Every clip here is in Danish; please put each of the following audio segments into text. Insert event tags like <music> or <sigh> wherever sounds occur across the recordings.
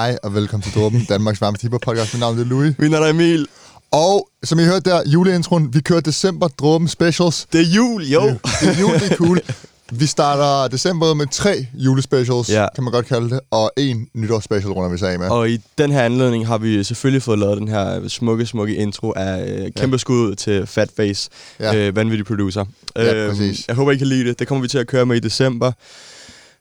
Hej og velkommen til Dråben, Danmarks varmeste hiphop podcast. Mit navn er Louis. Min er Emil. Og som I hørte der, juleintroen, vi kører december Dråben specials. Det er jul, jo. Det, det er jul, det er cool. Vi starter december med tre julespecials, Ja. kan man godt kalde det, og en nytårsspecial runder vi sig af med. Og i den her anledning har vi selvfølgelig fået lavet den her smukke, smukke intro af øh, kæmpe skud ud til Fatface, Ja. ja. øh, vanvittig producer. Ja, præcis. Jeg håber, I kan lide det. Det kommer vi til at køre med i december.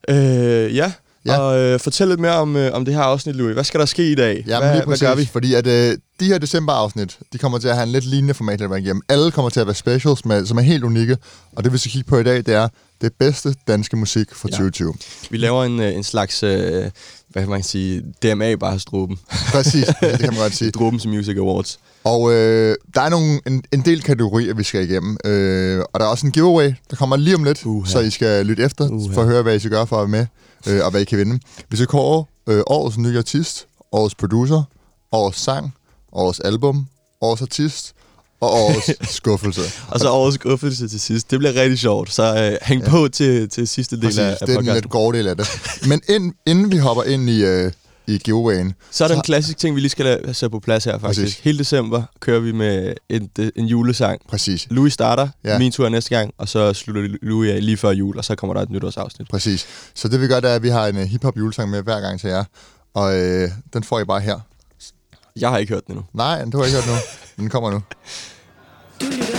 Øh, ja. Ja. og øh, fortæl lidt mere om, øh, om det her afsnit, Louis. Hvad skal der ske i dag? Ja, hvad, lige hvad gør vi? Fordi at øh, de her december-afsnit, de kommer til at have en lidt lignende format at være igennem. Alle kommer til at være specials, med, som er helt unikke. Og det vi skal kigge på i dag, det er det bedste danske musik fra Ja. 2020. Vi laver en, øh, en slags, øh, hvad kan man sige, DMA bare struben. Præcis, <laughs> det kan man godt sige. Drubens Music Awards. Og øh, der er nogle, en, en del kategorier, vi skal igennem. Øh, og der er også en giveaway, der kommer lige om lidt, Uha. så I skal lytte efter, Uha. for at høre, hvad I skal gøre for at være med, øh, og hvad I kan vinde. Vi skal kåre øh, årets nye artist, årets producer, årets sang, årets album, årets artist og årets <laughs> skuffelse. Og så årets skuffelse til sidst. Det bliver rigtig sjovt, så øh, hæng Ja. på til, til sidste del Præcis, af, af det er den lidt grove del af det. Men ind, inden vi hopper ind i, øh, i giveawayen, Så er der Så- en klassisk ting, vi lige skal sætte på plads her faktisk. Præcis. Hele december kører vi med en, en julesang. præcis, Louis starter, Ja. min tur er næste gang, og så slutter Louis af lige før jul, og så kommer der et nytårsafsnit. præcis. Så det vi gør, det er, at vi har en uh, hiphop julesang med hver gang til jer, og øh, den får I bare her. Jeg har ikke hørt den endnu. Nej, du har ikke hørt nu. men Den kommer nu. Du lytter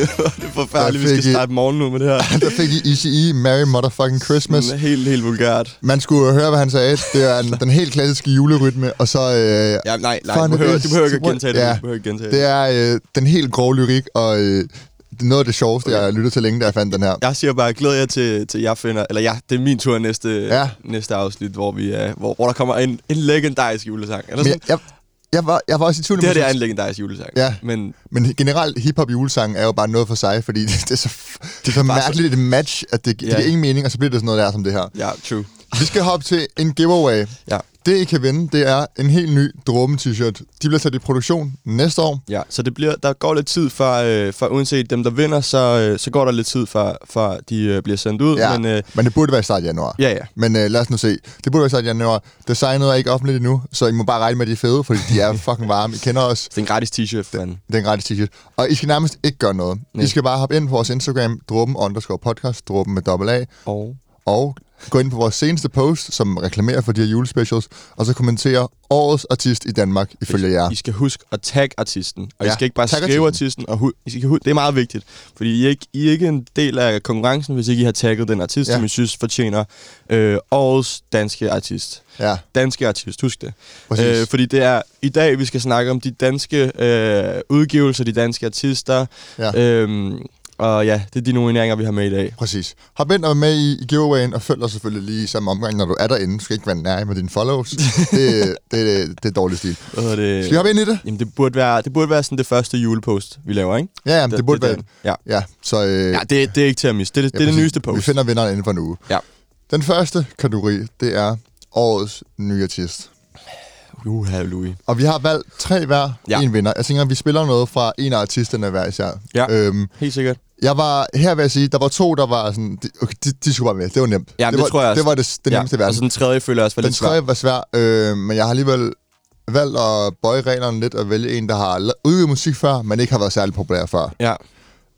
<laughs> det, er det forfærdeligt, vi skal I- starte morgen nu med det her. <laughs> Der fik I ECE, Merry Motherfucking Christmas. Sådan Helt, helt vulgært. Man skulle høre, hvad han sagde. Det er en, den helt klassiske julerytme, og så... Øh, Ja, nej, nej, du behøver, du behøver ikke at gentage det. Ja. Du behøver ikke gentage det er øh, den helt grove lyrik, og øh, det er noget af det sjoveste, jeg har lyttet til længe, da jeg fandt den her. Jeg siger bare, glæder jer til, til jeg finder, eller ja, det er min tur næste, Ja. næste afsnit, hvor, vi, er, hvor, hvor der kommer en, en legendarisk julesang. Eller Men sådan. jeg, jeg, jeg, var, jeg var også i tvivl det her det er en legendarisk julesang. Ja. Men Men generelt, hiphop julesang er jo bare noget for sig, fordi <laughs> det, det er så, det er så mærkeligt et match, at det, det Ja. giver ingen mening, og så bliver det sådan noget der som det her. ja, true. Vi skal hoppe til en giveaway. Ja. Det, I kan vinde, det er en helt ny Dråben-t-shirt. De bliver sat i produktion næste år. Ja, så det bliver, der går lidt tid for, øh, for uanset dem, der vinder, så, øh, så går der lidt tid for, for de øh, bliver sendt ud. Ja, Men øh, men det burde være i start januar. ja, ja. Men øh, lad os nu se. Det burde være i start januar. Designet er ikke offentligt endnu, så I må bare regne med, at de er fede, fordi de er <laughs> fucking varme. I kender os. Det er en gratis t-shirt, fanden. Det er en gratis t-shirt. Og I skal nærmest ikke gøre noget. Nej. I skal bare hoppe ind på vores Instagram, dråben underscore podcast, dråben med dobbelt A, Og og gå ind på vores seneste post, som reklamerer for de her julespecials, og så kommentere årets artist i Danmark, ifølge jer. I skal huske at tagge artisten. Og Ja, I skal ikke bare tag skrive artisten. artisten. og I skal, det er meget vigtigt. Fordi I er, ikke, I er ikke en del af konkurrencen, hvis ikke I har tagget den artist, Ja. som I synes fortjener øh, årets danske artist. Ja, Danske artist, husk det. præcis. Øh, fordi det er i dag, vi skal snakke om de danske øh, udgivelser, de danske artister. Ja. Øhm, og ja, det er de nomineringer, vi har med i dag. Præcis. Hop ind og med i, i giveawayen, og følg os selvfølgelig lige i samme omgang, når du er derinde. Du skal ikke være nær med dine follows. <laughs> det, det, det, det er dårlig stil. Hvad hedder det? Skal vi hoppe ind i det? Jamen, det burde, være, det burde være sådan det første julepost, vi laver, ikke? Ja, jamen, det, burde være... den. Ja, Ja, så... Øh, ja det, det er ikke til at misse. Det, er det, det er det nyeste Vi post. finder vinderen inden for en uge. Ja. Den første kategori, det er årets nye artist. Uha, Louis. Og vi har valgt tre hver, Ja. en vinder. Jeg tænker, at vi spiller noget fra en af artisterne hver især. Ja. Øhm, Helt sikkert. Jeg var, her vil jeg sige, der var to, der var sådan, de, okay, de, de skulle bare med. Det var nemt. Ja, det var, tror jeg også. Det var det, det nemmeste i ja, verden. og så den tredje føler jeg også var Den lidt svær. tredje var svær, øh, men jeg har alligevel valgt at bøje reglerne lidt og vælge en, der har udgivet musik før, men ikke har været særlig populær før. Ja,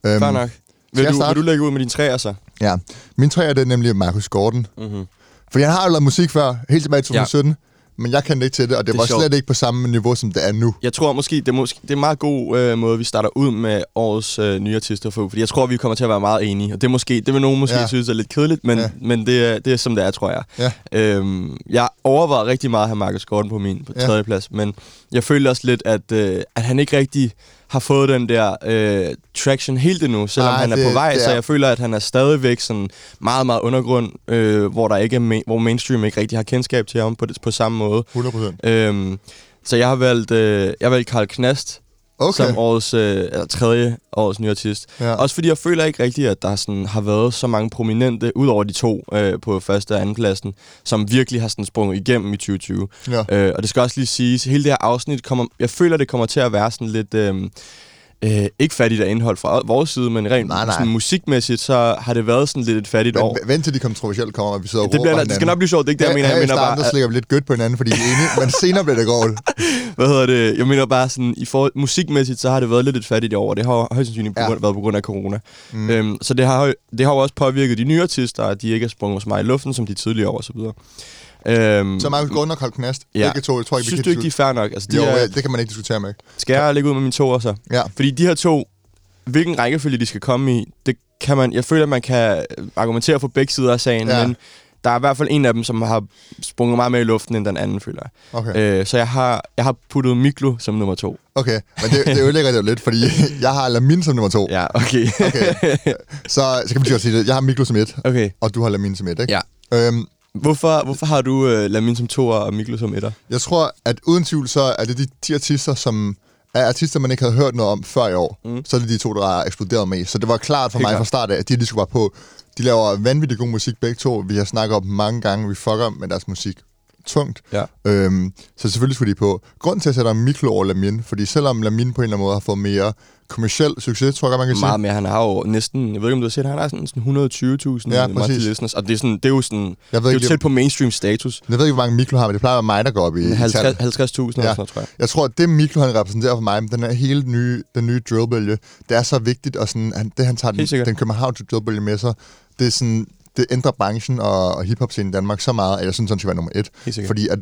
Øhm, fair nok. Vil jeg du, vil du lægge ud med dine træer så? Ja. Min tre er det nemlig Marcus Gordon. Mm-hmm. For han har jo lavet musik før, helt tilbage i 2017, men jeg kendte ikke til det, og det, Det var sjovt. slet ikke på samme niveau, som det er nu. Jeg tror måske, det er, måske, det er en meget god øh, måde, vi starter ud med årets øh, nye artister for, fordi jeg tror, vi kommer til at være meget enige. Og det, måske, det vil nogen måske Ja. ja. synes er lidt kedeligt, men, Ja. ja. men det, er, det er som det er, tror jeg. Ja. Øhm, jeg overvejede rigtig meget at have Marcus Gordon på min på Ja. tredje plads, men jeg følte også lidt, at, øh, at han ikke rigtig har fået den der øh, traction helt endnu, selvom Nej, han er det- på vej, det så er- jeg føler, at han er stadigvæk sådan meget, meget undergrund, øh, hvor der ikke er hvor mainstream ikke rigtig har kendskab til ham på, det, på samme måde. 100%. Øhm, så jeg har valgt, øh, jeg har valgt Karl Knast Okay. som årets, øh, eller tredje årets nye artist. Ja. Også fordi jeg føler ikke rigtigt, at der sådan har været så mange prominente, ud over de to øh, på første og anden pladsen, som virkelig har sådan sprunget igennem i 2020. Ja. Øh, og det skal også lige siges, hele det her afsnit kommer, jeg føler, det kommer til at være sådan lidt... Øh, Øh, ikke fattigt af indhold fra vores side, men rent Nej, nej. Sådan musikmæssigt, så har det været sådan lidt et fattigt år. Men vent til de kontroversielle kommer, og vi sidder og Det, bliver, det hinanden. skal nok blive sjovt, det er ikke det, jeg mener. Her, Jeg mener starten, bare, der slikker vi lidt gødt på hinanden, fordi vi er enige, men senere bliver det grovt. <laughs> hvad hedder det? Jeg mener bare sådan, i forhold, musikmæssigt, så har det været lidt et fattigt år. Det har højst sandsynligt på Ja. grund, været på grund af corona. Mm. Øhm, så det har, det har jo også påvirket de nye artister, at de ikke er sprunget så meget i luften, som de tidligere år og så videre. Øhm, Så Markus Gordon og Carl Knast, Ja. begge to, jeg tror ikke, synes du ikke, de er fair nok? Altså, de Jo, er, det kan man ikke diskutere med. skal jeg lægge ud med mine to så? Ja. Fordi de her to, hvilken rækkefølge de skal komme i, det kan man, jeg føler, at man kan argumentere for begge sider af sagen, Ja. ja. men der er i hvert fald en af dem, som har sprunget meget mere i luften end den anden, føler jeg. Okay. Øh, så jeg har, jeg har puttet Miklo som nummer to. Okay, men det, det ødelægger det jo lidt, fordi <laughs> jeg har Lamin som nummer to. Ja, okay. Okay. Så, så kan vi lige godt sige det. Jeg har Miklo som et, okay. og du har Lamin som et, ikke? Ja. Øhm, Hvorfor, hvorfor har du øh, Lamin som toer og Miklo som etter? jeg tror, at uden tvivl, så er det de, de artister, som er artister, man ikke havde hørt noget om før i år. Mm. Så er det de to, der er eksploderet med. Så det var klart for Helt mig klart. fra start af, at de, de skulle være på. De laver vanvittig god musik begge to. Vi har snakket om mange gange. Vi fucker med deres musik tungt. Ja. Øhm, så selvfølgelig skulle de på. Grunden til, at jeg sætter Miklo over Lamin, fordi selvom Lamin på en eller anden måde har fået mere kommersiel succes, tror jeg man kan sige. Meget mere. Han har jo næsten, jeg ved ikke om du har set, han har sådan, sådan 120.000 Ja, listeners. Og det er, sådan, det er jo sådan, Jeg det ved er jo tæt på mainstream status. jeg ved ikke, hvor mange Miklo har, men det plejer at være mig, der går op i, i 50 tallet. 50.000 eller sådan tror jeg. Jeg tror, at det Miklo han repræsenterer for mig, den her hele nye, den nye drillbølge, det er så vigtigt, og sådan, han, det han tager den, den københavnske drillbølge med sig, det er sådan, det ændrer branchen og, og hiphop-scenen i Danmark så meget, at jeg synes, han skal være nummer et. Fordi at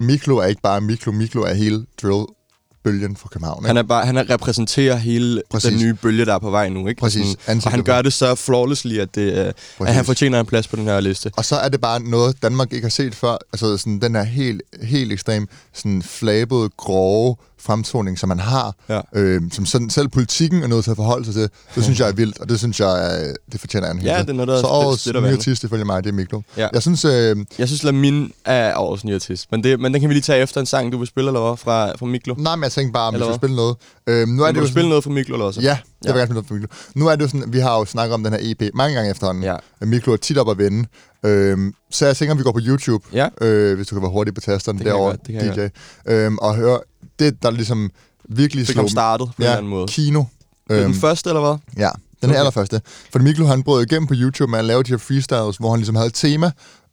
Miklo er ikke bare Miklo, Miklo er hele drillbølgen fra København. Han Ikke? er bare, han er repræsenterer hele Præcis. Præcis. den nye bølge, der er på vej nu, ikke? Præcis. Sådan, og han gør det så flawlessly, at, det, øh, at han fortjener en plads på den her liste. Og så er det bare noget, Danmark ikke har set før. Altså sådan den her helt, helt ekstrem, sådan flabede, grove fremtoning, som man har. Ja. Øh, som sådan, selv politikken er nødt til at forholde sig til. Det synes jeg er vildt, og det synes jeg, er, det fortjener en Ja, hyldest. det er noget, der Så årets at nye artist, ifølge mig, det er Miklo. Ja. Jeg synes, øh, Jeg synes, Lamin er årets nye artist. Men, det, men den kan vi lige tage efter en sang, du vil spille, eller hvad? Fra, fra Miklo. nej, men jeg tænkte bare, om vi skulle spille noget. Øh, nu er Vil det jo du spille noget fra Miklo, eller også? Ja, vil Ja. jeg gerne spille noget for Miklo. Nu er det jo sådan, vi har jo snakket om den her EP mange gange efterhånden. Ja. Miklo er tit op at vende. Øhm, så jeg tænker, om vi går på YouTube, Ja. øh, hvis du kan være hurtig på tasterne derovre, DJ. Øhm, og høre det, der ligesom virkelig Fik slog ham startet på en ja, anden måde. kino. Øhm. Den første, eller hvad? ja, den Okay. allerførste. For Miklo, han brød igennem på YouTube med at lave de her freestyles, hvor han ligesom havde et tema,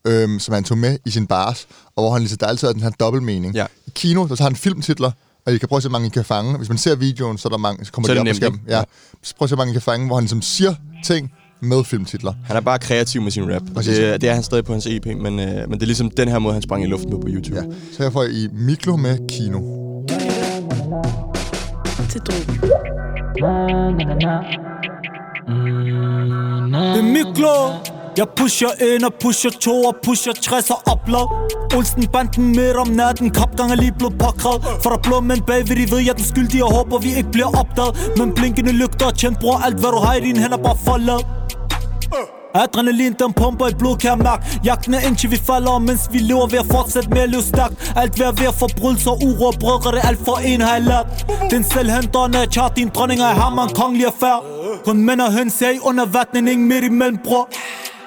øhm, som han tog med i sin bars, og hvor han ligesom, der altid er den her dobbeltmening. Ja. I kino, der tager han filmtitler, og I kan prøve at se, hvor mange I kan fange. Hvis man ser videoen, så, er der mange, så kommer Så er de det op på skærmen. Ja. Så prøv at se, hvor mange I kan fange, hvor han ligesom siger ting med filmtitler. Han er bare kreativ med sin rap. Præcis. det, det er han stadig på hans EP, men, øh, men det er ligesom den her måde, han sprang i luften på på YouTube. Ja. Så her får I Miklo med kino. Til drogen. Det er Miklo Jeg pusher en og pusher to og pusher 60 og upload Olsen banden midt om natten. Kapgang er lige blevet påkrævet. For der er blå mænd bagved de ved jeg den skyldige Og håber vi ikke bliver opdaget. Men blinkende lygter og tjent bror Alt hvad du har i dine hænder bare forlad Adrenalin den pumper i blod kan Jagten er indtil vi falder mens vi lever ved at fortsætte med at leve stærkt. Alt ved at være forbrydelser, uro og brødre Det alt for en har jeg lært. Den selvhenterne jeg tager din dronning og jeg har mig en kongelig affær Kun mænd og høns er i undervatning, ingen midt imellem bror.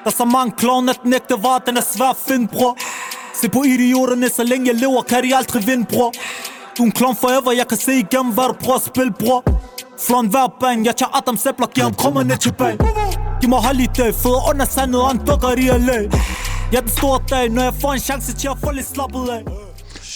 Der er så mange klovn at den ægte var, den er svær at finde bror. Se på idioterne, så længe jeg lever kan de aldrig vinde bror. Du er en klovn forever, jeg kan se igennem hvad du prøver at spille bror. Flon hver bang, jeg tager Adam Sæbler, giver ham krummerne tilbage Giv mig hold i dag, fødder under sandet og en dukker i LA Jeg er den store dag, når jeg får en chance til at få lidt slappet af.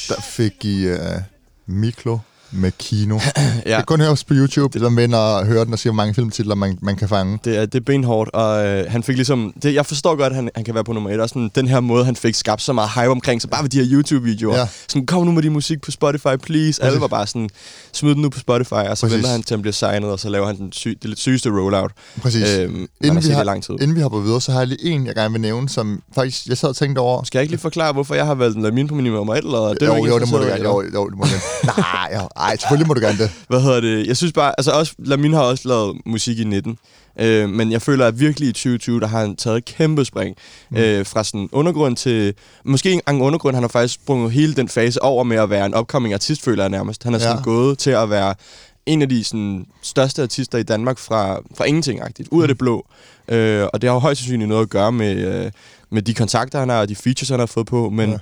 Der fik I øh, uh, Miklo med kino. <clears throat> ja. Det kan kun høres på YouTube, det er med og høre den og se, hvor mange filmtitler man, man kan fange. Det er, det er benhårdt, og øh, han fik ligesom... Det, jeg forstår godt, at han, han kan være på nummer et. Og sådan, den her måde, han fik skabt så meget hype omkring, så bare ved de her YouTube-videoer. Ja. Sådan, kom nu med din musik på Spotify, please. Alle var bare sådan, smid den nu på Spotify, og så Præcis. Venter han til, han bliver signet, og så laver han den syg, det lidt sygeste rollout. Præcis. Øhm, inden, vi har, lang tid. inden vi hopper videre, så har jeg lige en, jeg gerne vil nævne, som faktisk, jeg sad og tænkte over. Skal jeg ikke lige forklare, hvorfor jeg har valgt Lamin på min nummer et, eller er det, jo, jo, det må du gerne. Jo, jo, det må du gerne. Nej, jo, ej, selvfølgelig må du gerne det. <laughs> Hvad hedder det? Jeg synes bare, altså også, Lamin har også lavet musik i 19. Øh, men jeg føler, at virkelig i 2020, der har han taget et kæmpe spring. Mm. Øh, fra sådan undergrund til... Måske ikke engang undergrund, han har faktisk sprunget hele den fase over med at være en upcoming artist, føler jeg nærmest. Han er sådan Ja. gået til at være en af de sådan, største artister i Danmark fra, fra ingenting-agtigt, ud af det blå. Øh, og det har jo højst sandsynligt noget at gøre med, øh, med de kontakter, han har, og de features, han har fået på, men ja.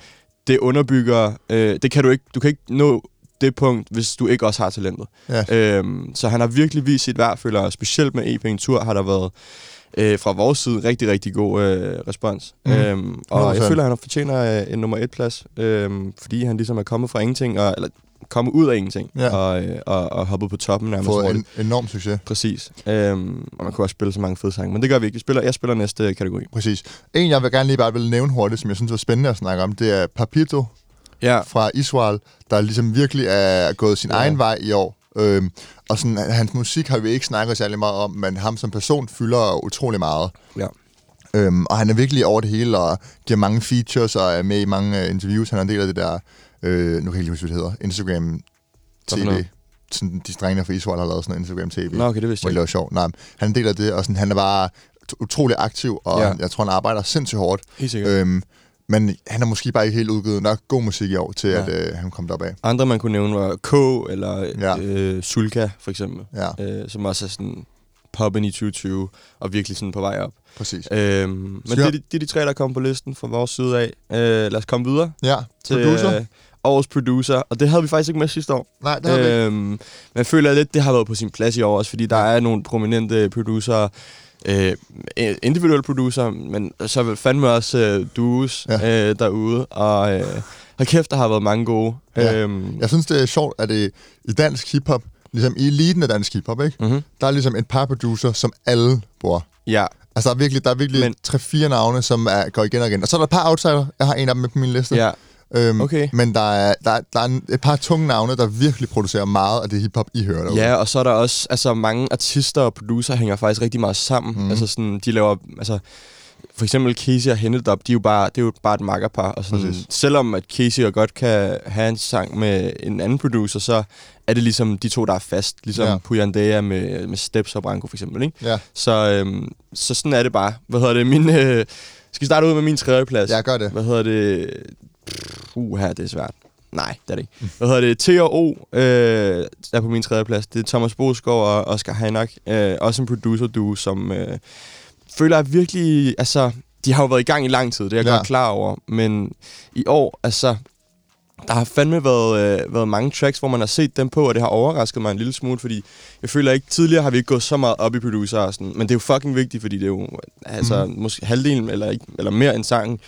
det underbygger... Øh, det kan du ikke... Du kan ikke nå det punkt, hvis du ikke også har talentet. Ja. Øhm, så han har virkelig vist sit værd, føler jeg. Specielt med EP en tur har der været øh, fra vores side rigtig, rigtig god øh, respons. Mm. Øhm, og jeg 100%. føler, at han fortjener øh, en nummer et plads, øhm, fordi han ligesom er kommet fra ingenting, og, eller kommet ud af ingenting, Ja. og, øh, og, og hoppet på toppen nærmest. Fået en enorm succes. Præcis. Øhm, og man kunne også spille så mange fede sange, men det gør vi ikke. Vi spiller, jeg spiller næste kategori. Præcis. En, jeg vil gerne lige bare vil nævne hurtigt, som jeg synes var spændende at snakke om, det er Papito Ja, fra Israel, der ligesom virkelig er gået sin Ja. egen vej i år. Øhm, og sådan, hans musik har vi ikke snakket særlig meget om, men ham som person fylder utrolig meget. ja. Øhm, og han er virkelig over det hele, og giver mange features, og er med i mange øh, interviews. Han er en del af det der, øh, nu kan jeg ikke huske, hvad det hedder, Instagram TV. Sådan, de drengene fra Israel har lavet sådan noget Instagram TV. Nå, okay, det vidste jeg det sjovt. Nej, han er en del af det, og sådan, han er bare ut- utrolig aktiv, og ja. jeg tror, han arbejder sindssygt hårdt. Helt sikkert. Øhm, men han har måske bare ikke helt udgivet nok god musik i år, til Ja. at øh, han kom derop af. Andre, man kunne nævne, var K eller Ja. ja. øh, Sulka, for eksempel. Ja, øh, som også er sådan poppen i 2020, og virkelig sådan på vej op. præcis. Øhm, men det, er de, det er de tre, der kommer på listen fra vores side af. Øh, lad os komme videre Ja, til producer? Øh, årets producer, og det havde vi faktisk ikke med sidste år. Nej, det har vi ikke. Øhm, men jeg føler lidt, det har været på sin plads i år også, fordi der er nogle prominente producer, øh, individuelle producer, men så fandme også øh, duos Ja. øh, derude, og øh, hold kæft, der har været mange gode. Ja. Øhm, Jeg synes, det er sjovt, at det i dansk hiphop, ligesom i eliten af dansk hiphop, ikke? mm-hmm. der er ligesom et par producer, som alle bruger. ja, Altså, der er virkelig, der er virkelig Men- tre-fire navne, som er, går igen og igen. Og så er der et par outsider. Jeg har en af dem med på min liste. ja, Øhm, okay. Men der er, der, er, der er et par tunge navne, der virkelig producerer meget af det hiphop, I hører derude. Ja, og så er der også altså mange artister og producer hænger faktisk rigtig meget sammen. Mm. Altså sådan, de laver altså for eksempel Casey og Hennedop, de er jo bare det er jo bare et makkerpar og sådan, Præcis. selvom at Casey og godt kan have en sang med en anden producer, så er det ligesom de to der er fast, ligesom Ja. ja. Puyandea med med Steps og Branko for eksempel, ikke? Ja, Så øhm, så sådan er det bare. Hvad hedder det? Min øh, skal vi starte ud med min tredje plads? jeg gør det. Hvad hedder det? Uh, her det er svært. Nej, det er det ikke. Hvad hedder det? T og O øh, er på min tredje plads. Det er Thomas Boskov og Oscar Heinak. Øh, også en producer duo, som øh, føler jeg virkelig... Altså, de har jo været i gang i lang tid, det er jeg Ja. godt klar over. Men i år, altså... Der har fandme været, øh, været mange tracks, hvor man har set dem på, og det har overrasket mig en lille smule, fordi jeg føler ikke, tidligere har vi ikke gået så meget op i producer og sådan, men det er jo fucking vigtigt, fordi det er jo altså, mm. måske halvdelen eller, ikke, eller mere end sangen.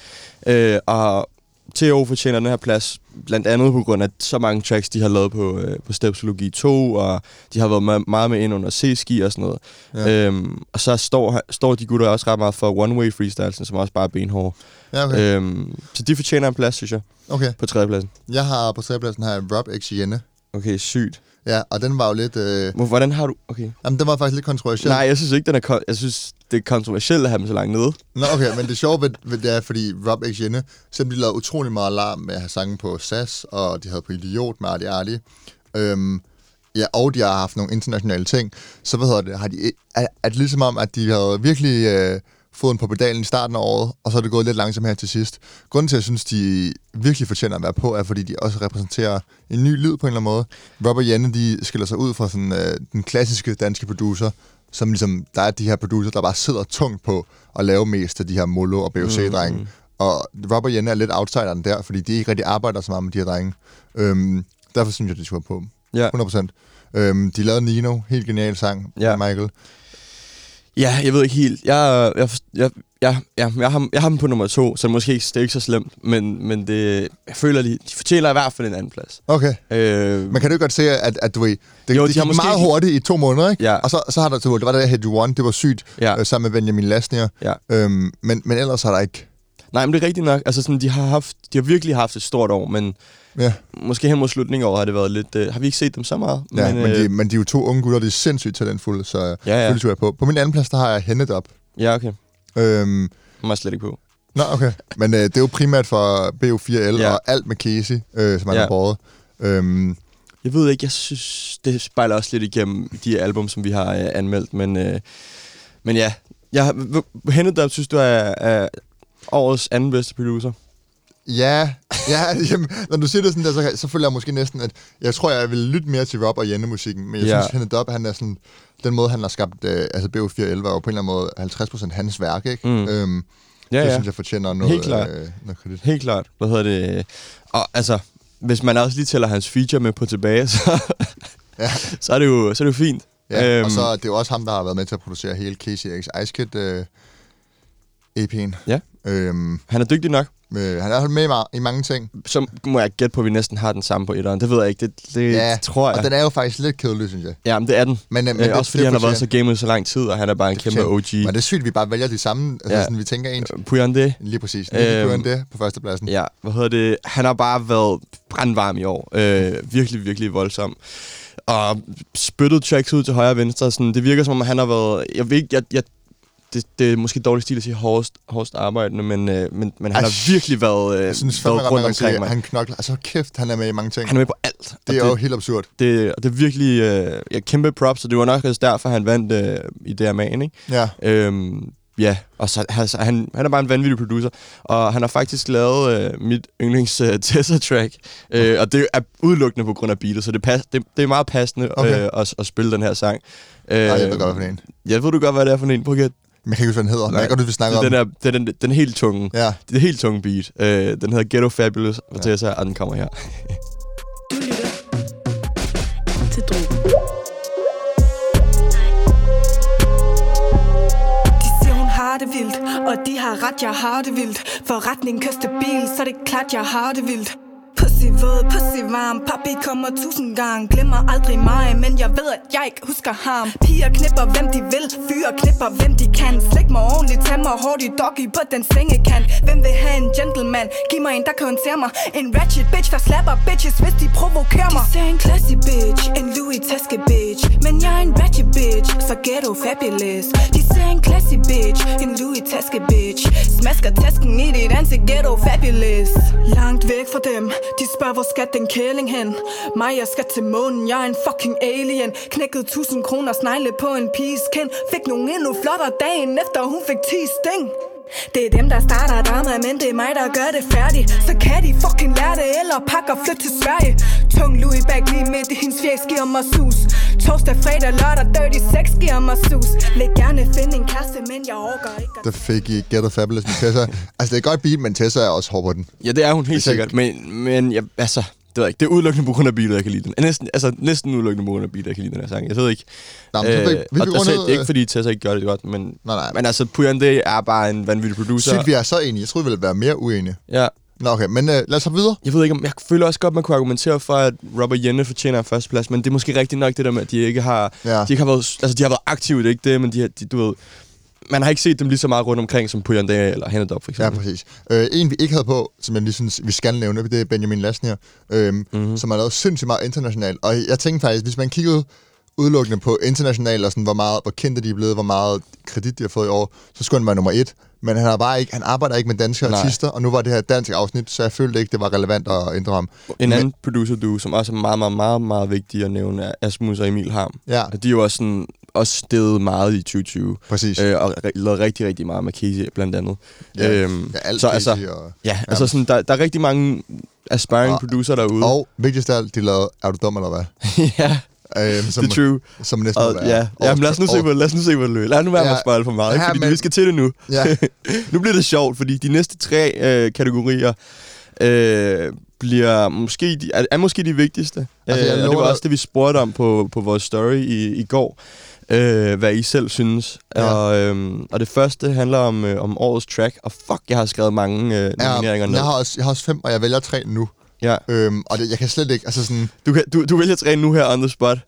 Øh, og T.O. fortjener den her plads, blandt andet på grund af så mange tracks, de har lavet på, øh, på Stepsologi 2, og de har været me- meget med ind under C-ski og sådan noget. Ja. Øhm, og så står, står de gutter også ret meget for one-way freestylesen, som også bare er benhårde. Ja, okay. Øhm, så de fortjener en plads, synes jeg, okay. på tredjepladsen. Jeg har på tredjepladsen her Rob X Jenne. Okay, sygt. Ja, og den var jo lidt... Øh, Hvor- Hvordan har du... Okay. jamen, den var faktisk lidt kontroversiel. Nej, jeg synes ikke, den er... kon- Jeg synes, det er kontroversielt at have dem så langt nede. Nå, okay, men det sjove ved, ved det er, fordi Rob X Jenne, de lavede utrolig meget larm med at have sange på SAS, og de havde på Idiot med Artie Artie, øhm, ja, og de har haft nogle internationale ting, så hvad hedder det, har de, er det ligesom om, at de havde virkelig øh, foden på pedalen i starten af året, og så er det gået lidt langsomt her til sidst. Grunden til, at jeg synes, de virkelig fortjener at være på, er, fordi de også repræsenterer en ny lyd på en eller anden måde. Rob og Janne, de skiller sig ud fra sådan, øh, den klassiske danske producer, som ligesom, der er de her producer, der bare sidder tungt på at lave mest af de her Molo og BOC-drenge. Mm. Og Rob og Janne er lidt outsideren der, fordi de ikke rigtig arbejder så meget med de her drenge. Øhm, derfor synes jeg, de skulle være på. Ja. 100%. Øhm, de lavede Nino, helt genial sang, Ja. Michael. Ja, jeg ved ikke helt. Jeg, jeg, jeg, Ja, ja jeg, har, jeg har dem på nummer to, så måske ikke, det er ikke så slemt, men, men det, jeg føler, de, de fortjener i hvert fald en anden plads. Okay. Øh, Men kan du ikke godt se, at, at du ved, det, Jo, de det har gik måske meget hurtigt i to måneder, ikke? Ja. Og så, så har der, det var det der Head One, det var sygt, Ja. øh, sammen med Benjamin Lasnier. Ja. Øhm, men, men ellers har der ikke... nej, men det er rigtigt nok. Altså, sådan, de, har haft, de har virkelig haft et stort år, men Ja, måske hen mod slutningen af året har det været lidt... Øh, har vi ikke set dem så meget? ja men, men, øh, de, men de er jo to unge gutter, de er sindssygt talentfulde, så Ja, ja, føles jeg på. På min anden plads, der har jeg Hennet op. Ja, okay. Øhm, Den var slet ikke på. Nå, okay. Men øh, det er jo primært for BO4L Ja. og alt med Casey, øh, som han Ja. har båret. Øhm, Jeg ved ikke, jeg synes, det spejler også lidt igennem de album, som vi har øh, anmeldt, men, øh, men ja. Jeg, Hennet der synes du er, er årets anden bedste producer. ja, ja <laughs> jamen, når du siger det sådan der, så, så føler jeg måske næsten, at jeg tror, jeg vil lytte mere til Rob og Jenne-musikken, men jeg Ja. synes, Hennet op, han er sådan, den måde, han har skabt, øh, altså BO4L var jo på en eller anden måde 50% hans værk, ikke? Mm. Øhm, Ja, det ja. synes jeg fortjener noget, Helt klart. Øh, noget kredit. Helt klart. Hvad hedder det? Og altså, hvis man også lige tæller hans feature med på tilbage, <laughs> så, Ja. så, er, det jo, så er det jo fint. Ja, øhm, og så er det jo også ham, der har været med til at producere hele Casey X Ice Kid øh, EP'en. Ja. Øhm, Han er dygtig nok. øh, han er med i, ma- i mange ting. Så må jeg gætte på, at vi næsten har den samme på etteren. Det ved jeg ikke. Det, det Ja, tror jeg. Og den er jo faktisk lidt kedelig, synes jeg. Ja, men det er den. Men, øh, men Øh, det, også fordi det han har været så gamet så lang tid, og han er bare en kæmpe OG. Men det er sygt, at vi bare vælger de samme. Altså, Ja. sådan, vi tænker ens. Pujan det? Lige præcis. Øhm, Øhm, det på førstepladsen. Ja, hvad hedder det? Han har bare været brandvarm i år. Øh, virkelig, virkelig voldsom. Og spyttet tracks ud til højre og venstre. Sådan, det virker som om, han har været... Jeg ved jeg, jeg, det, det er måske dårlig stil at sige hårdest, hårdest arbejdende, men, øh, men, men han Ej, har virkelig været, øh, Jeg synes været rundt sige, omkring at mig. han knokler. Altså kæft, han er med i mange ting. Han er med på alt. det er jo helt absurd. det, og det er virkelig øh, ja, kæmpe props, og det var nok også derfor, han vandt øh, i DMA'en, ikke? Ja. Øhm, ja, og så, altså, han, han er bare en vanvittig producer, og han har faktisk lavet øh, mit yndlings øh, <laughs> Tessa-track, øh, og det er udelukkende på grund af beatet, så det, pas, det, det er meget passende Okay. øh, at, at spille den her sang. Øh, Ej, jeg ved godt, hvad for en. Jeg ved du godt, hvad det er for en. Prøv at jeg kan ikke huske, hvad den hedder. Men Nej. jeg kan godt, vi snakker om det, er den, der, det, er den, den helt tunge. Ja. Det er helt tunge beat. Øh, den hedder Ghetto Fabulous, og Ja. Tessa, og den kommer her. Du lytter til Drogen. Har det vildt, og de har ret, jeg har det vildt. Forretning kører stabil, så det er klart, jeg har det vildt. Pussy våd, pussy varm, papi kommer tusind gange Glemmer aldrig mig, men jeg ved, at jeg ikke husker ham. Piger knipper, hvem de vil, fyre knipper, hvem de kan. Slæk mig ordentligt, tag mig hurtigt, doggy på den sengekant. Hvem vil have en gentleman? Giv mig en, der kan håndtere mig. En ratchet bitch, der slapper bitches, hvis de provokerer mig. De ser en classy bitch, en Louis taske bitch. Men jeg er en ratchet bitch, så ghetto fabulous. De ser en classy bitch, en Louis taske bitch. Smasker tasken i dit ansigt, ghetto fabulous. Langt væk fra dem, de spørger hvor skal den kæling hen? Mig jeg skal til månen, jeg er en fucking alien. Knækkede tusind kroner snegle på en piges kind. Fik nogen endnu flottere dagen efter hun fik 10 sting det er dem, der starter drama, men det er mig, der gør det færdigt Så kan de fucking lære det, eller pakke og flytte til Sverige Tung Louis bag lige midt i hendes fjes giver mig sus Torsdag, fredag, lørdag, dirty sex giver mig sus Vil gerne finde en kæreste, men jeg overgår ikke Der fik I Get a Fabulous med Tessa. altså, det er godt beat, men Tessa er også hård på den. Ja, det er hun helt sikkert, men, men jeg, altså, det ved jeg ikke. Det er udelukkende på grund af beatet, jeg kan lide den. Næsten, altså, næsten udelukkende på grund af beatet, jeg kan lide den her sang. Jeg ved ikke. Nå, men så fik, vi og rundet, det er ikke øh, fordi Tessa ikke gør det godt, men, Nej, nej. men altså, Pujan det er bare en vanvittig producer. Sygt, vi er så enige. Jeg troede, vi ville være mere uenige. Ja, Nå, okay, men øh, lad os hoppe videre. jeg ved ikke, om jeg føler også godt, man kunne argumentere for, at Robert Jenne fortjener en førsteplads, men det er måske rigtigt nok det der med, at de ikke har, Ja. de ikke har været, altså de har været aktive, det er ikke det, men de, har, de, du ved, man har ikke set dem lige så meget rundt omkring, som Pujan Day eller Hannah Dog, for Ja, eksempel. præcis. Øh, en, vi ikke havde på, som jeg lige synes, vi skal nævne, det er Benjamin Lasnier, øhm, Mhm. mm-hmm. som har lavet sindssygt meget internationalt. Og jeg tænkte faktisk, hvis man kiggede udelukkende på internationalt, og sådan, hvor, meget, hvor kendte de er blevet, hvor meget kredit de har fået i år, så skulle han være nummer et. Men han, har bare ikke, han arbejder ikke med danske Nej. artister, og nu var det her dansk afsnit, så jeg følte ikke, det var relevant at ændre ham. En Men- anden producer du, som også er meget, meget, meget, meget vigtig at nævne, er Asmus og Emil Harm. Ja, Og de er jo også, sådan, også steget meget i 2020. præcis. Øh, og lavet rigtig, rigtig meget med Casey, blandt andet. ja, øhm, ja, alt så Casey altså, og, ja, altså sådan, der, der er rigtig mange aspiring Og- producer derude. og vigtigst af alt, de lavede Er du dum eller hvad? <laughs> ja, Øhm, som, det er true. <laughs> som næsten Og, være ja, ja men lad os nu se, hvor, lad os nu se, hvor det løber. Lad nu være med Ja. at spoil for meget? Ja, fordi men- vi skal til det nu. Ja, <laughs> Nu bliver det sjovt, fordi de næste tre øh, kategorier øh, bliver måske de, er, er måske de vigtigste. Altså, jeg øh, og det var også det, vi spurgte om på, på vores story i, i går. Øh, hvad I selv synes. Ja. Og, øhm, og det første handler om, øh, om årets track, og fuck, jeg har skrevet mange øh, nomineringer ned. jeg, har også, jeg har også fem, og jeg vælger tre nu. Ja. Øhm, og det, jeg kan slet ikke, altså sådan... Du, kan, du, du vælger tre nu her on the spot.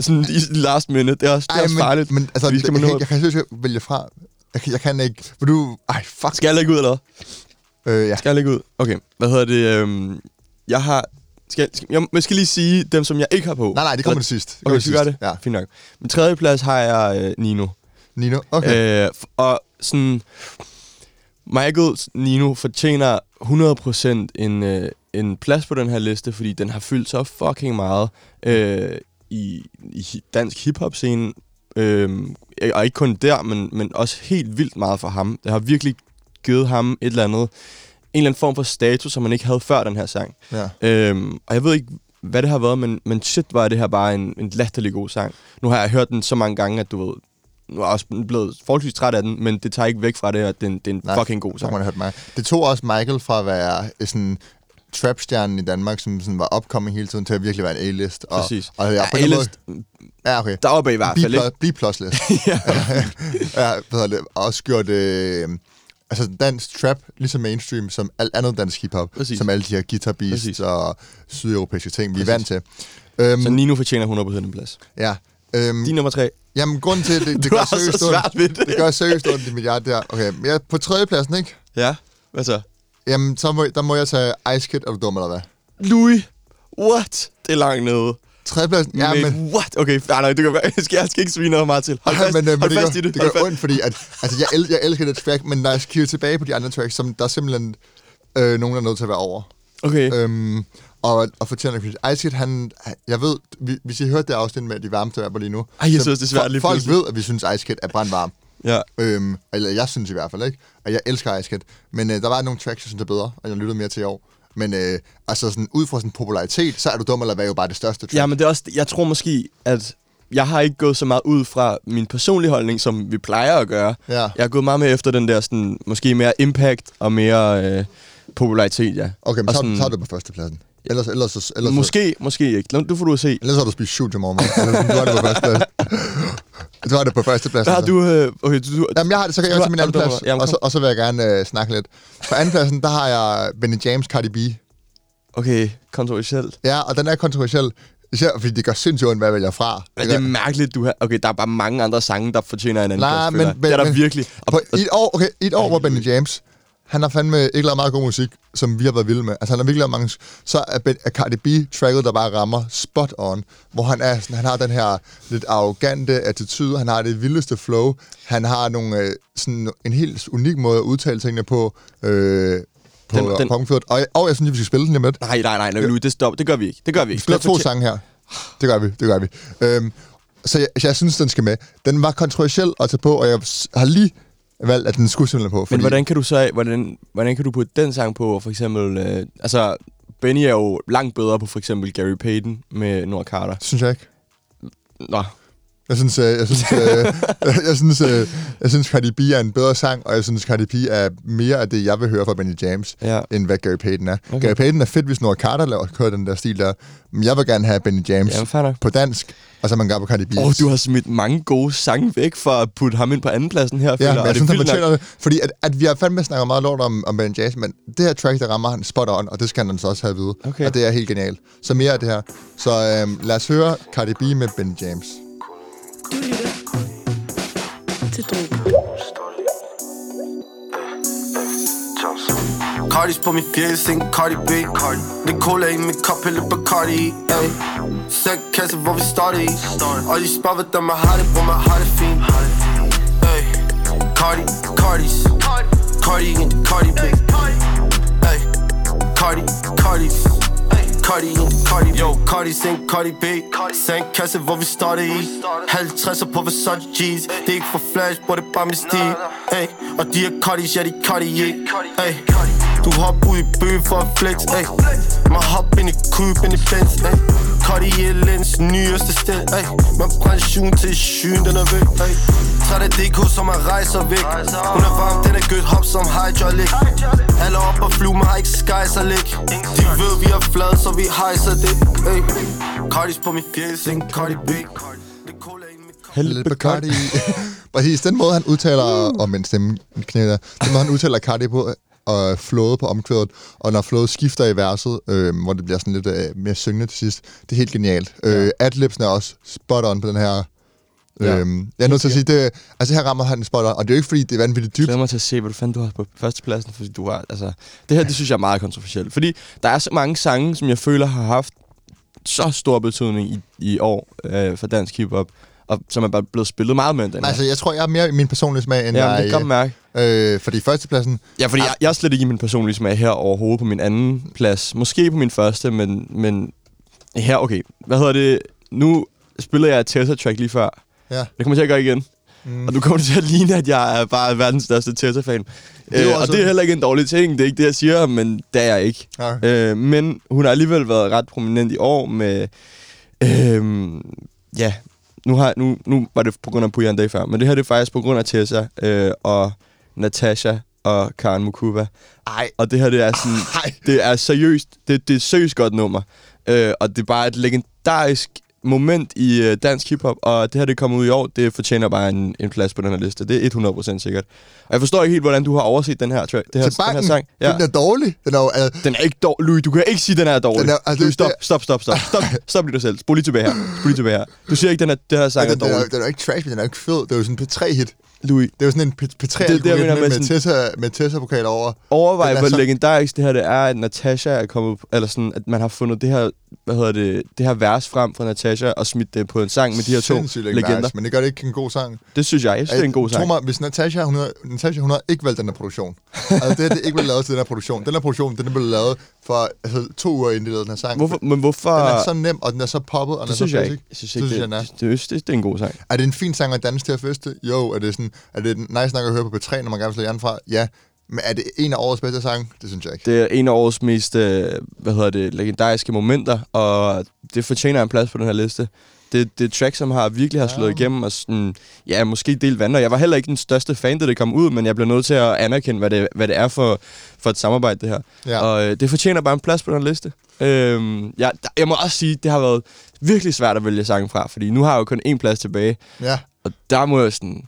Sådan i last minute. Det er også, det er også men, farligt. men altså, jeg, skal jeg, man kan, nå- jeg, kan slet ikke vælge fra. Jeg, kan- jeg kan ikke... For du... Ej, fuck. Skal jeg lægge ud, eller hvad? Øh, ja. Skal jeg lægge ud? Okay. Hvad hedder det? Øhm, jeg har... Skal, skal, jeg, skal lige sige dem, som jeg ikke har på. Nej, nej, det kommer til sidst. Det Okay, kommer så til gør sidst. det? Ja. Fint nok. Min tredje plads har jeg øh, Nino. Nino, okay. Øh, og sådan... Michael Nino fortjener 100% en, øh, en plads på den her liste, fordi den har fyldt så fucking meget øh, i, i dansk hiphop-scene. Øh, og ikke kun der, men, men også helt vildt meget for ham. Det har virkelig givet ham et eller andet, eller anden form for status, som man ikke havde før den her sang. Ja. Øhm, og jeg ved ikke, hvad det har været, men, men shit, var det her bare en, en latterlig god sang. Nu har jeg hørt den så mange gange, at du ved, nu er jeg også blevet forholdsvis træt af den, men det tager ikke væk fra det, at det er en, det er en Nej, fucking god Så har sang. man hørt mig. Det tog også Michael fra at være øh, sådan trapstjernen i Danmark, som sådan var upcoming hele tiden, til at virkelig være en A-list. Og, Præcis. Og, ja, Ja, på en A-list, måde, ja, okay. deroppe i hvert fald, ikke? B plus list. <laughs> ja. <laughs> ja, det? Og også gjort øh, altså dansk trap lige så mainstream som alt andet dansk hiphop. Præcis. Som alle de her guitar beats Præcis. og sydeuropæiske ting, vi er Præcis. vant til. Øhm, Så Nino fortjener 100% en plads. ja. Øhm, Din nummer tre. jamen, grunden til, det, <laughs> det Du gør seriøst svært ondt. det. Det gør seriøst ondt i mit hjerte der. Okay, men jeg på tredjepladsen, ikke? Ja, hvad så? Jamen, så må, der må jeg tage Ice Kid, er du dum eller hvad? Louis. What? Det er langt nede. Tredjepladsen? Ja, men... What? Okay, nej, nej, det kan være. <laughs> Jeg skal, jeg skal ikke svine noget meget til. Hold fast, men, øh, men hold det, fast gør, i det. det gør fast. ondt, fordi at, altså, jeg, el, jeg elsker det track, men når jeg kigger tilbage på de andre tracks, som der er simpelthen øh, nogen, der er nødt til at være over. Okay. Øhm, og, og fortæller Ice Kid, han, jeg ved, vi, hvis I hørte det afsnit med de varmeste rapper lige nu. Ej, jeg synes, det er svært lige Folk pludselig. ved, at vi synes, Ice Kid er brandvarm. Ja. Øhm, eller jeg synes i hvert fald, ikke? Og jeg elsker Ice Kid. Men øh, der var nogle tracks, jeg synes er bedre, og jeg lyttede mere til i år. Men øh, altså sådan, ud fra sådan popularitet, så er du dum eller hvad jo bare det største track. Ja, men det er også, jeg tror måske, at jeg har ikke gået så meget ud fra min personlige holdning, som vi plejer at gøre. Ja. Jeg har gået meget mere efter den der sådan, måske mere impact og mere øh, popularitet, ja. Okay, men Og så, sådan- så er du på førstepladsen. Ellers, ellers, ellers, Måske, måske ikke. Du får du at se. ellers har du spist shoot i morgen. Ellers du har det på førstepladsen. <laughs> Du har det på førstepladsen. Der har du... Øh, okay, du, du Jamen, jeg har det, så kan jeg har- til min anden plads, og, så, og så vil jeg gerne øh, snakke lidt. På anden pladsen, der har jeg Benny James, Cardi B. okay, kontroversielt. Ja, og den er kontroversiel, især fordi det gør sindssygt ondt, hvad jeg vælger fra. Men det er mærkeligt, du har... Okay, der er bare mange andre sange, der fortjener en anden Nej, plads, men- men- Det er der men- virkelig. Og, på, i et år, okay, i et år, hvor Benny James, han har fandme ikke lavet meget god musik, som vi har været vilde med. Altså, han har virkelig lavet mange... Så er, ben, er Cardi B tracket, der bare rammer spot on, hvor han er sådan, han har den her lidt arrogante attitude, han har det vildeste flow, han har nogle, øh, sådan en helt unik måde at udtale tingene på, øh, på Den- den, den, og, og jeg synes, vi skal spille den lige med. nej, nej, nej, nej, Louis, det stop. Det gør vi ikke. Det gør vi Vi ikke. spiller Det to sange her. Det gør vi, det gør vi. Øhm, så jeg, jeg synes, den skal med. Den var kontroversiel at tage på, og jeg har lige valgt, at den skulle simpelthen på. Fordi, Men hvordan kan du så, hvordan, hvordan kan du putte den sang på, for eksempel, øh, altså, Benny er jo langt bedre på for eksempel Gary Payton med Nord Carter. Synes jeg ikke. Nå, Jeg synes, øh, jeg synes, øh, <laughs> jeg synes, øh, jeg synes, Cardi B er en bedre sang, og jeg synes, Cardi B er mere af det, jeg vil høre fra Benny James, Ja. end hvad Gary Payton er. Okay. Gary Payton er fedt, hvis Nora Carter laver kører den der stil der, men jeg vil gerne have Benny James Jamen, på dansk, og så man gør på Cardi B. Åh, oh, du har smidt mange gode sange væk for at putte ham ind på andenpladsen her, Ja, føler, men jeg synes, han fortjener det. Fordi at, at vi har fandme snakket meget lort om, om Ben James, men det her track, der rammer han spot on, og det skal han så også have at vide. Okay. Og det er helt genialt. Så mere af det her. Så øhm, lad os høre Cardi B med Ben James. Du lytter til Drogen. Cardis på min fjælsing, Cardi B. Det er cola i min kop, hælde Bacardi i ey. Sæt kasse, hvor vi startede i. Og de spørger, hvordan man har det, hvor man har det fint. Ey. Cardi, Cardis Cardi igen, Cardi B. Ey. Cardi, Cardis Cardi Cardi Yo, Cardi sing, Cardi B. Sand kasse, hvor vi startede i. 50'er på Versace G's Det er ikke for flash, hvor det er bare med stil. Ey. Og de er Cardis, ja de Cardi ikke ey. Du hop ud i bøge for at flex ey. Man hop ind i coupe, ind i Benz ey. Cartier lens, nyeste stil ey. Man pension til skyen, den er væk ey. Træt af DK, som man rejser væk Hun er varm, den er gødt hop som hydraulic Alle op og flyve, man har ikke sky så læk De ved, vi er flade, så vi hejser det ey. Cardis på min fjælsing, Cardi B Det cola i min kop. Helvede Bacardi. <laughs> Præcis, den måde, han udtaler om en stemme knæ der, den måde, han udtaler Cardi på, og flåde på omkvædet, og når flåde skifter i verset, øh, hvor det bliver sådan lidt øh, mere syngende til sidst, det er helt genialt. Ja. Øh, adlibsen er også spot on på den her. Ja. Øhm, jeg er nødt til at sige, det, altså her rammer han spot on, og det er jo ikke fordi, det er vanvittigt dybt. glæder mig til at se, hvad du fandt, du har på førstepladsen, fordi du har, altså, det her, det synes jeg er meget kontroversielt, fordi der er så mange sange, som jeg føler har haft så stor betydning i, i år øh, for dansk hiphop, og som er bare blevet spillet meget med den her. Altså, jeg tror, jeg er mere i min personlige smag, end ja, jeg det kan mærke. øh, fordi førstepladsen, Ja, fordi jeg, jeg er slet ikke i min personlige smag her overhovedet på min anden plads. Måske på min første, men, men her, okay. Hvad hedder det? Nu spillede jeg et Tessa-track lige før. ja. Det kommer til at gøre igen. Mm. Og du kommer til at ligne, at jeg er bare verdens største Tessa-fan. Øh, og det er heller ikke en dårlig ting. Det er ikke det, jeg siger, men det er jeg ikke. Ja. Øh, men hun har alligevel været ret prominent i år med... Øh, ja, nu, har, nu, nu var det på grund af Pujan Day før, men det her det er faktisk på grund af Tessa øh, og Natasha og Karen Mukuba. Ej, Og det her, det er sådan... Ej. Det er seriøst. Det, det er et seriøst godt nummer. Øh, og det er bare et legendarisk moment i øh, dansk hiphop, og det her, det er kommet ud i år, det fortjener bare en, en plads på den her liste. Det er 100% sikkert. Og jeg forstår ikke helt, hvordan du har overset den her, track, det her, til den her sang. Ja. den er dårlig. Den er jo, altså, Den er ikke dårlig. Louis, du kan ikke sige, den er dårlig. Den er- altså, Louis, stop, det- stop, stop, stop. Stop, stop lige dig selv. Spol lige tilbage her. Spol lige tilbage her. Du siger ikke, den, er, den her sang er den, den, er, dårlig. den er jo ikke trash, men den er ikke fed. Det er jo sådan en P3-hit. Louis, Det er jo sådan en P- P3 Det det, jeg mener med, med sådan- Tessa, med Tessa-pokal over. overvej, er hvor så- legendarisk det her det er, at Natasha er kommet, eller sådan, at man har fundet det her, hvad hedder det, det her vers frem fra Natasha og smidt det på en sang med de her to Sindssygt legender. legendarisk, Men det gør det ikke en god sang. Det synes jeg. Jeg synes, det er en god sang. mig, hvis Natasha, hun havde, Natasha, hun havde ikke valgt den her produktion. <laughs> altså, det, her, det ikke blevet lavet til den her produktion. Den her produktion, den er blevet lavet for altså, to uger inden de lavede den her sang. Hvorfor, men hvorfor... Den er så nem, og den er så poppet, og den det er synes så jeg basic. ikke. Jeg synes Det ikke, synes det, jeg, det, er. det, det, det er en god sang. Er det en fin sang at danse til at feste? Jo. Er det, sådan, er det nice nok at høre på P3, når man gerne vil slå hjernen fra? Ja. Men er det en af årets bedste sang? Det synes jeg ikke. Det er en af årets mest, øh, hvad hedder det, legendariske momenter, og det fortjener en plads på den her liste. Det, det er track, som har virkelig har slået Ja. igennem, og sådan, ja, måske delt vandre. Jeg var heller ikke den største fan, da det kom ud, men jeg blev nødt til at anerkende, hvad det, hvad det er for, for et samarbejde, det her. Ja. Og øh, det fortjener bare en plads på den her liste. Øhm, ja, der, jeg må også sige, det har været virkelig svært at vælge sangen fra, fordi nu har jeg jo kun én plads tilbage, Ja. og der må jeg sådan...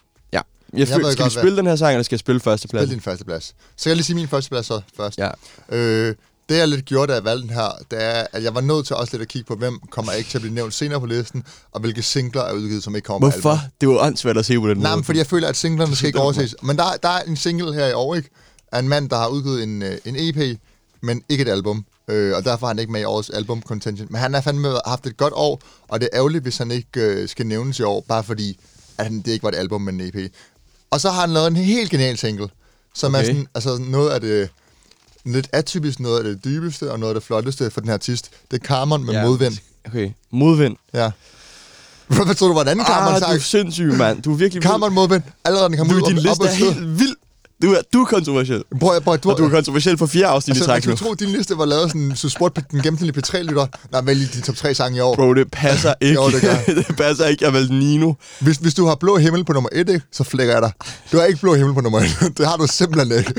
Jeg, skal vi godt, hvad- spille den her sang, eller skal jeg spille førstepladsen? Spil din første plads. Så kan jeg lige sige min første plads så først. Ja. Øh, det jeg lidt gjorde, da jeg valgte den her, det er, at jeg var nødt til også lidt at kigge på, hvem kommer ikke til at blive nævnt senere på listen, og hvilke singler er udgivet, som ikke kommer på Hvorfor? Det var åndssvært at se på den Nej, men fordi jeg føler, at singlerne skal <laughs> ikke overses. Men der, der er en single her i år, ikke? Af en mand, der har udgivet en, øh, en EP, men ikke et album. Øh, og derfor er han ikke med i årets album contention. Men han har fandme haft et godt år, og det er ærgerligt, hvis han ikke øh, skal nævnes i år, bare fordi at han, det ikke var et album, men en EP. Og så har han lavet en helt genial single, som okay. er sådan, altså noget af det lidt atypisk, noget af det dybeste og noget af det flotteste for den her artist. Det er Carmon med ja. modvind. Okay, modvind. Ja. <laughs> Hvad tror du, var den anden Carmon Ah, du er sang? sindssyg, mand. Du er virkelig Carmon modvind. Allerede den kom Du, ud din op- liste op er helt vild. Du er, du er kontroversiel. Prøv, prøv, du, Og du er kontroversiel for fire afsnit altså, i træk nu. skulle tro, din liste var lavet sådan, så spurgte den gennemsnitlige P3-lytter, nej, vælg de top 3 sange i år. Bro, det passer <laughs> ikke. Jo, det gør. <laughs> det passer ikke. Jeg valgte Nino. Hvis, hvis du har blå himmel på nummer 1, ikke, så flækker jeg dig. Du har ikke blå himmel på nummer 1. <laughs> det har du simpelthen ikke.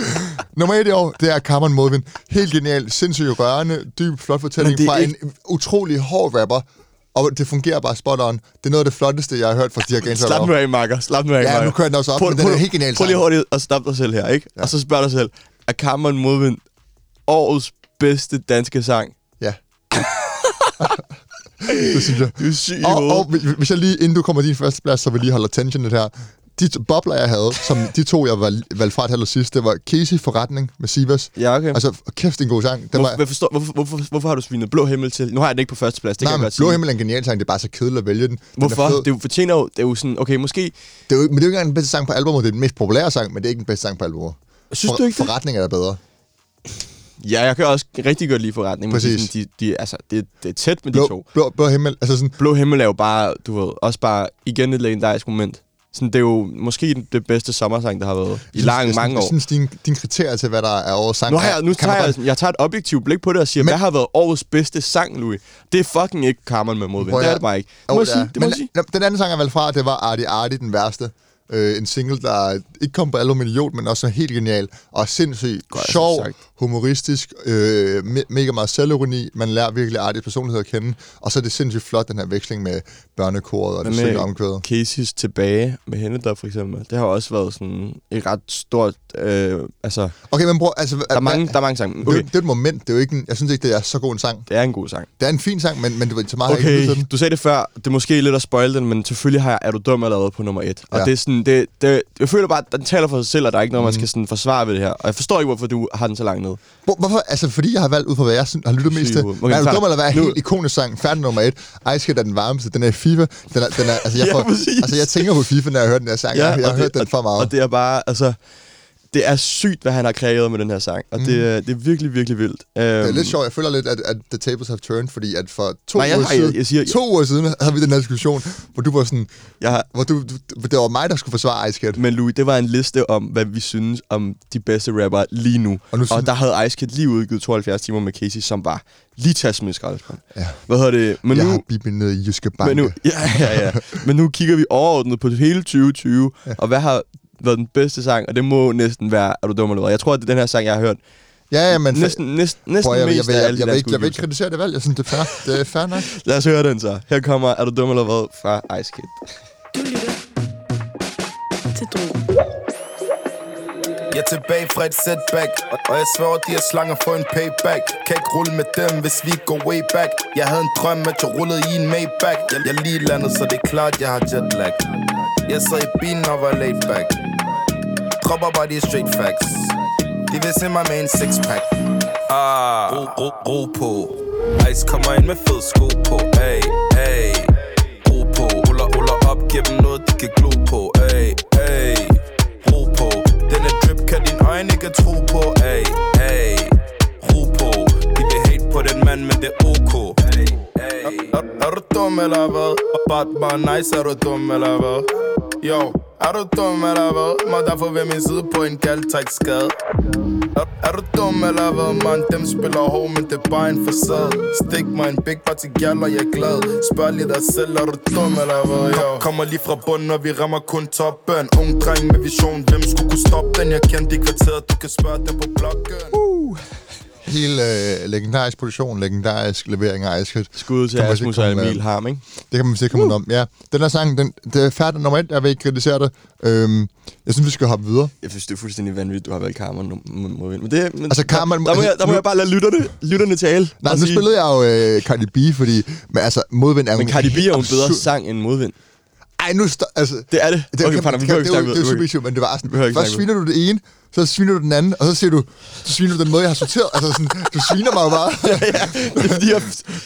nummer 1 i år, det er Cameron Modvind. Helt genial, sindssygt rørende, dyb, flot fortælling fra ikke- en utrolig hård rapper. Og det fungerer bare spot on. Det er noget af det flotteste, jeg har hørt fra de her gangster. Slap nu af, Marker. Slap nu af, Ja, nu kører den også op, Prøv- men den er prøv- helt genial Prøv lige hurtigt at stoppe dig selv her, ikke? Ja. Og så spørg dig selv, er Cameron Modvind årets bedste danske sang? Ja. <laughs> det synes jeg. Du er syg Og, og hvis- jeg lige, inden du kommer din første plads, så vil jeg lige holde attention lidt her. De bobler, jeg havde, som de to, jeg valg- valgte fra halvt sidst, det var Casey Forretning med Sivas. Ja, okay. Altså, kæft, det er en god sang. Den Hvorfor, var, forstår, hvorfor, hvorfor, hvorfor har du svinet Blå Himmel til? Nu har jeg den ikke på første plads, det nej, kan jeg godt Blå sige. Himmel er en genial sang, det er bare så kedeligt at vælge den. den Hvorfor? Er fed. Det er jo, fortjener jo, det er jo sådan, okay, måske... det er jo, men det er jo ikke engang den bedste sang på albumet, det er den mest populære sang, men det er ikke den bedste sang på albumet. Synes For, du ikke det? Forretning er der bedre. Ja, jeg kan også rigtig godt lide forretning, men de, Præcis. de, de, altså, det, det er tæt med de Blå, to. blå, blå Himmel, altså sådan, Blå Himmel er jo bare, du ved, også bare igen et legendarisk moment. Sådan, det er jo måske det bedste sommersang, der har været i synes- lang, jeg mange år. synes, dine, dine kriterier til, hvad der er årets sang, Nu, har jeg, nu tager jeg, jeg tager et objektivt blik på det og siger, Men- hvad har været årets bedste sang, Louis? Det er fucking ikke Carmen med modvind. Det er det bare ikke. Må jeg det sige. Det må Men jeg sige. den anden sang, jeg valgte fra, det var Artie Artie, den værste. Øh, en single, der ikke kom på album Idiot, men også er helt genial, og sindssygt Godt sjov, sagt. humoristisk, øh, me- mega meget selvironi, man lærer virkelig artig personlighed at kende, og så er det sindssygt flot, den her veksling med børnekoret og det synger omkvædet. Casey's tilbage med hende der for eksempel. Det har også været sådan et ret stort... Øh, altså, Okay, men bror, altså... der er mange, der er mange sange. Okay. Det, det er et moment, det er jo ikke en, jeg synes ikke, det er så god en sang. det er en god sang. Det er en fin sang, men, men du ved, så meget ikke Okay, til den. du sagde det før. Det er måske lidt at spoil den, men selvfølgelig har jeg Er du dum hvad på nummer et. Og Ja. det er sådan, det, det, jeg føler bare, at den taler for sig selv, og der er ikke noget, man skal sådan forsvare ved det her. Og jeg forstår ikke, hvorfor du har den så langt ned. Hvor, hvorfor? Altså, fordi jeg har valgt ud fra, hvad jeg har lyttet mest til. Okay, er du dum eller hvad? Helt ikonisk sang. Færdig nummer et. Ice er den varmeste. Den er FIFA. Den er, den er, altså, jeg, <laughs> Ja, præcis. altså, jeg tænker på FIFA, når jeg hører den her sang. Ja, jeg, jeg har hørt den for meget. Og det er bare, altså... Det er sygt, hvad han har kreeret med den her sang. Og mm. det, er- det er virkelig, virkelig vildt. det er Øhm, lidt sjovt. Jeg føler lidt, at, at the tables have turned, fordi at for to, Nej, jeg- uger, jeg- siden, jeg siger- to uger siden havde vi den her diskussion, hvor du var sådan, Jeg har, hvor du, du, det var mig, der skulle forsvare Ice Kid. Men Louis, det var en liste om, hvad vi synes om de bedste rapper lige nu. Og nu synes- og der havde Ice Kid lige udgivet 72 timer med Casey, som var lige smide skraldespand. Ja. Hvad hedder det? Men jeg nu, har biblet ned i Jyske Banke. men nu, <laughs> ja, ja, ja. men nu kigger vi overordnet på hele 2020, ja. og hvad har været den bedste sang? Og det må næsten være, er du dum eller hvad? Jeg tror, at det er den her sang, jeg har hørt ja, ja, men næsten, næsten, næsten Prøv, jeg, jeg, mest jeg, af jeg, alle jeg, ikke, danske jeg vil ikke kritisere det valg. Jeg synes, det er fair. Det er fair nok. Lad os høre den så. Her kommer, er du dum eller hvad? Fra Ice Kid. Du lytter til Drogen. Jeg er tilbage fra et setback Og jeg sværger, de her slanger for en payback. Kan ikke rulle med dem, hvis vi går way back. Jeg havde en drøm, at jeg rullede i en Maybach. Jeg, jeg lige landet, så det er klart, jeg har jetlag. Jeg sad i bilen og var laid back. Dropper bare de straight facts. De vil se mig med en six pack Ah, ro, ro, ro på. Ice kommer ind med fed sko på. Ay, ay Ro på, ruller, ruller op Giv dem noget, de kan glo på. Ay, ay øjne ikke tro på Ay, ay Ro på De vil hate på den mand, men det er ok Ay, ay er, er du dum eller hvad? Bare, bare nice, er du dum eller hvad? Yo, er du dum eller hvad? Må derfor ved min side på en kaldtræk skade er, er du dum eller hvad, man? Dem spiller hård, men det er bare en facade Stik mig en big party gal, og jeg er glad Spørg lige dig selv, er du dum eller hvad, yo? Kommer lige fra bunden, og vi rammer kun toppen Ung dreng med vision, hvem skulle kunne stoppe den? Jeg kendte i kvarteret, du kan spørge dem på bloggen Helt øh, legendarisk produktion, legendarisk levering af Ice. Skud til Asmus og Emil Harm, ikke? Det kan man sige, komme uh. om. Ja, den her sang, den, det er færdig nummer et. Jeg vil ikke kritisere det. Øhm, jeg synes, vi skal hoppe videre. Jeg synes, det er fuldstændig vanvittigt, du har valgt Karma. Må, men det, men Altså, Karma- der, der, må jeg, der må nu- jeg bare lade lytterne, lytterne tale. Nej, nu sige- spillede jeg jo øh, Cardi B, fordi... Men altså, modvind er Men en Cardi B er jo en bedre sang end modvind. Ej, nu... St- altså, Det er det. det, okay, kan, vi behøver ikke snakke det er jo subjektivt, men det var sådan... ikke Først sviner du det ene, så sviner du den anden, og så siger du, så sviner du den måde, jeg har sorteret. Altså sådan, du sviner mig jo bare. <laughs> ja, ja. Det er fordi, jeg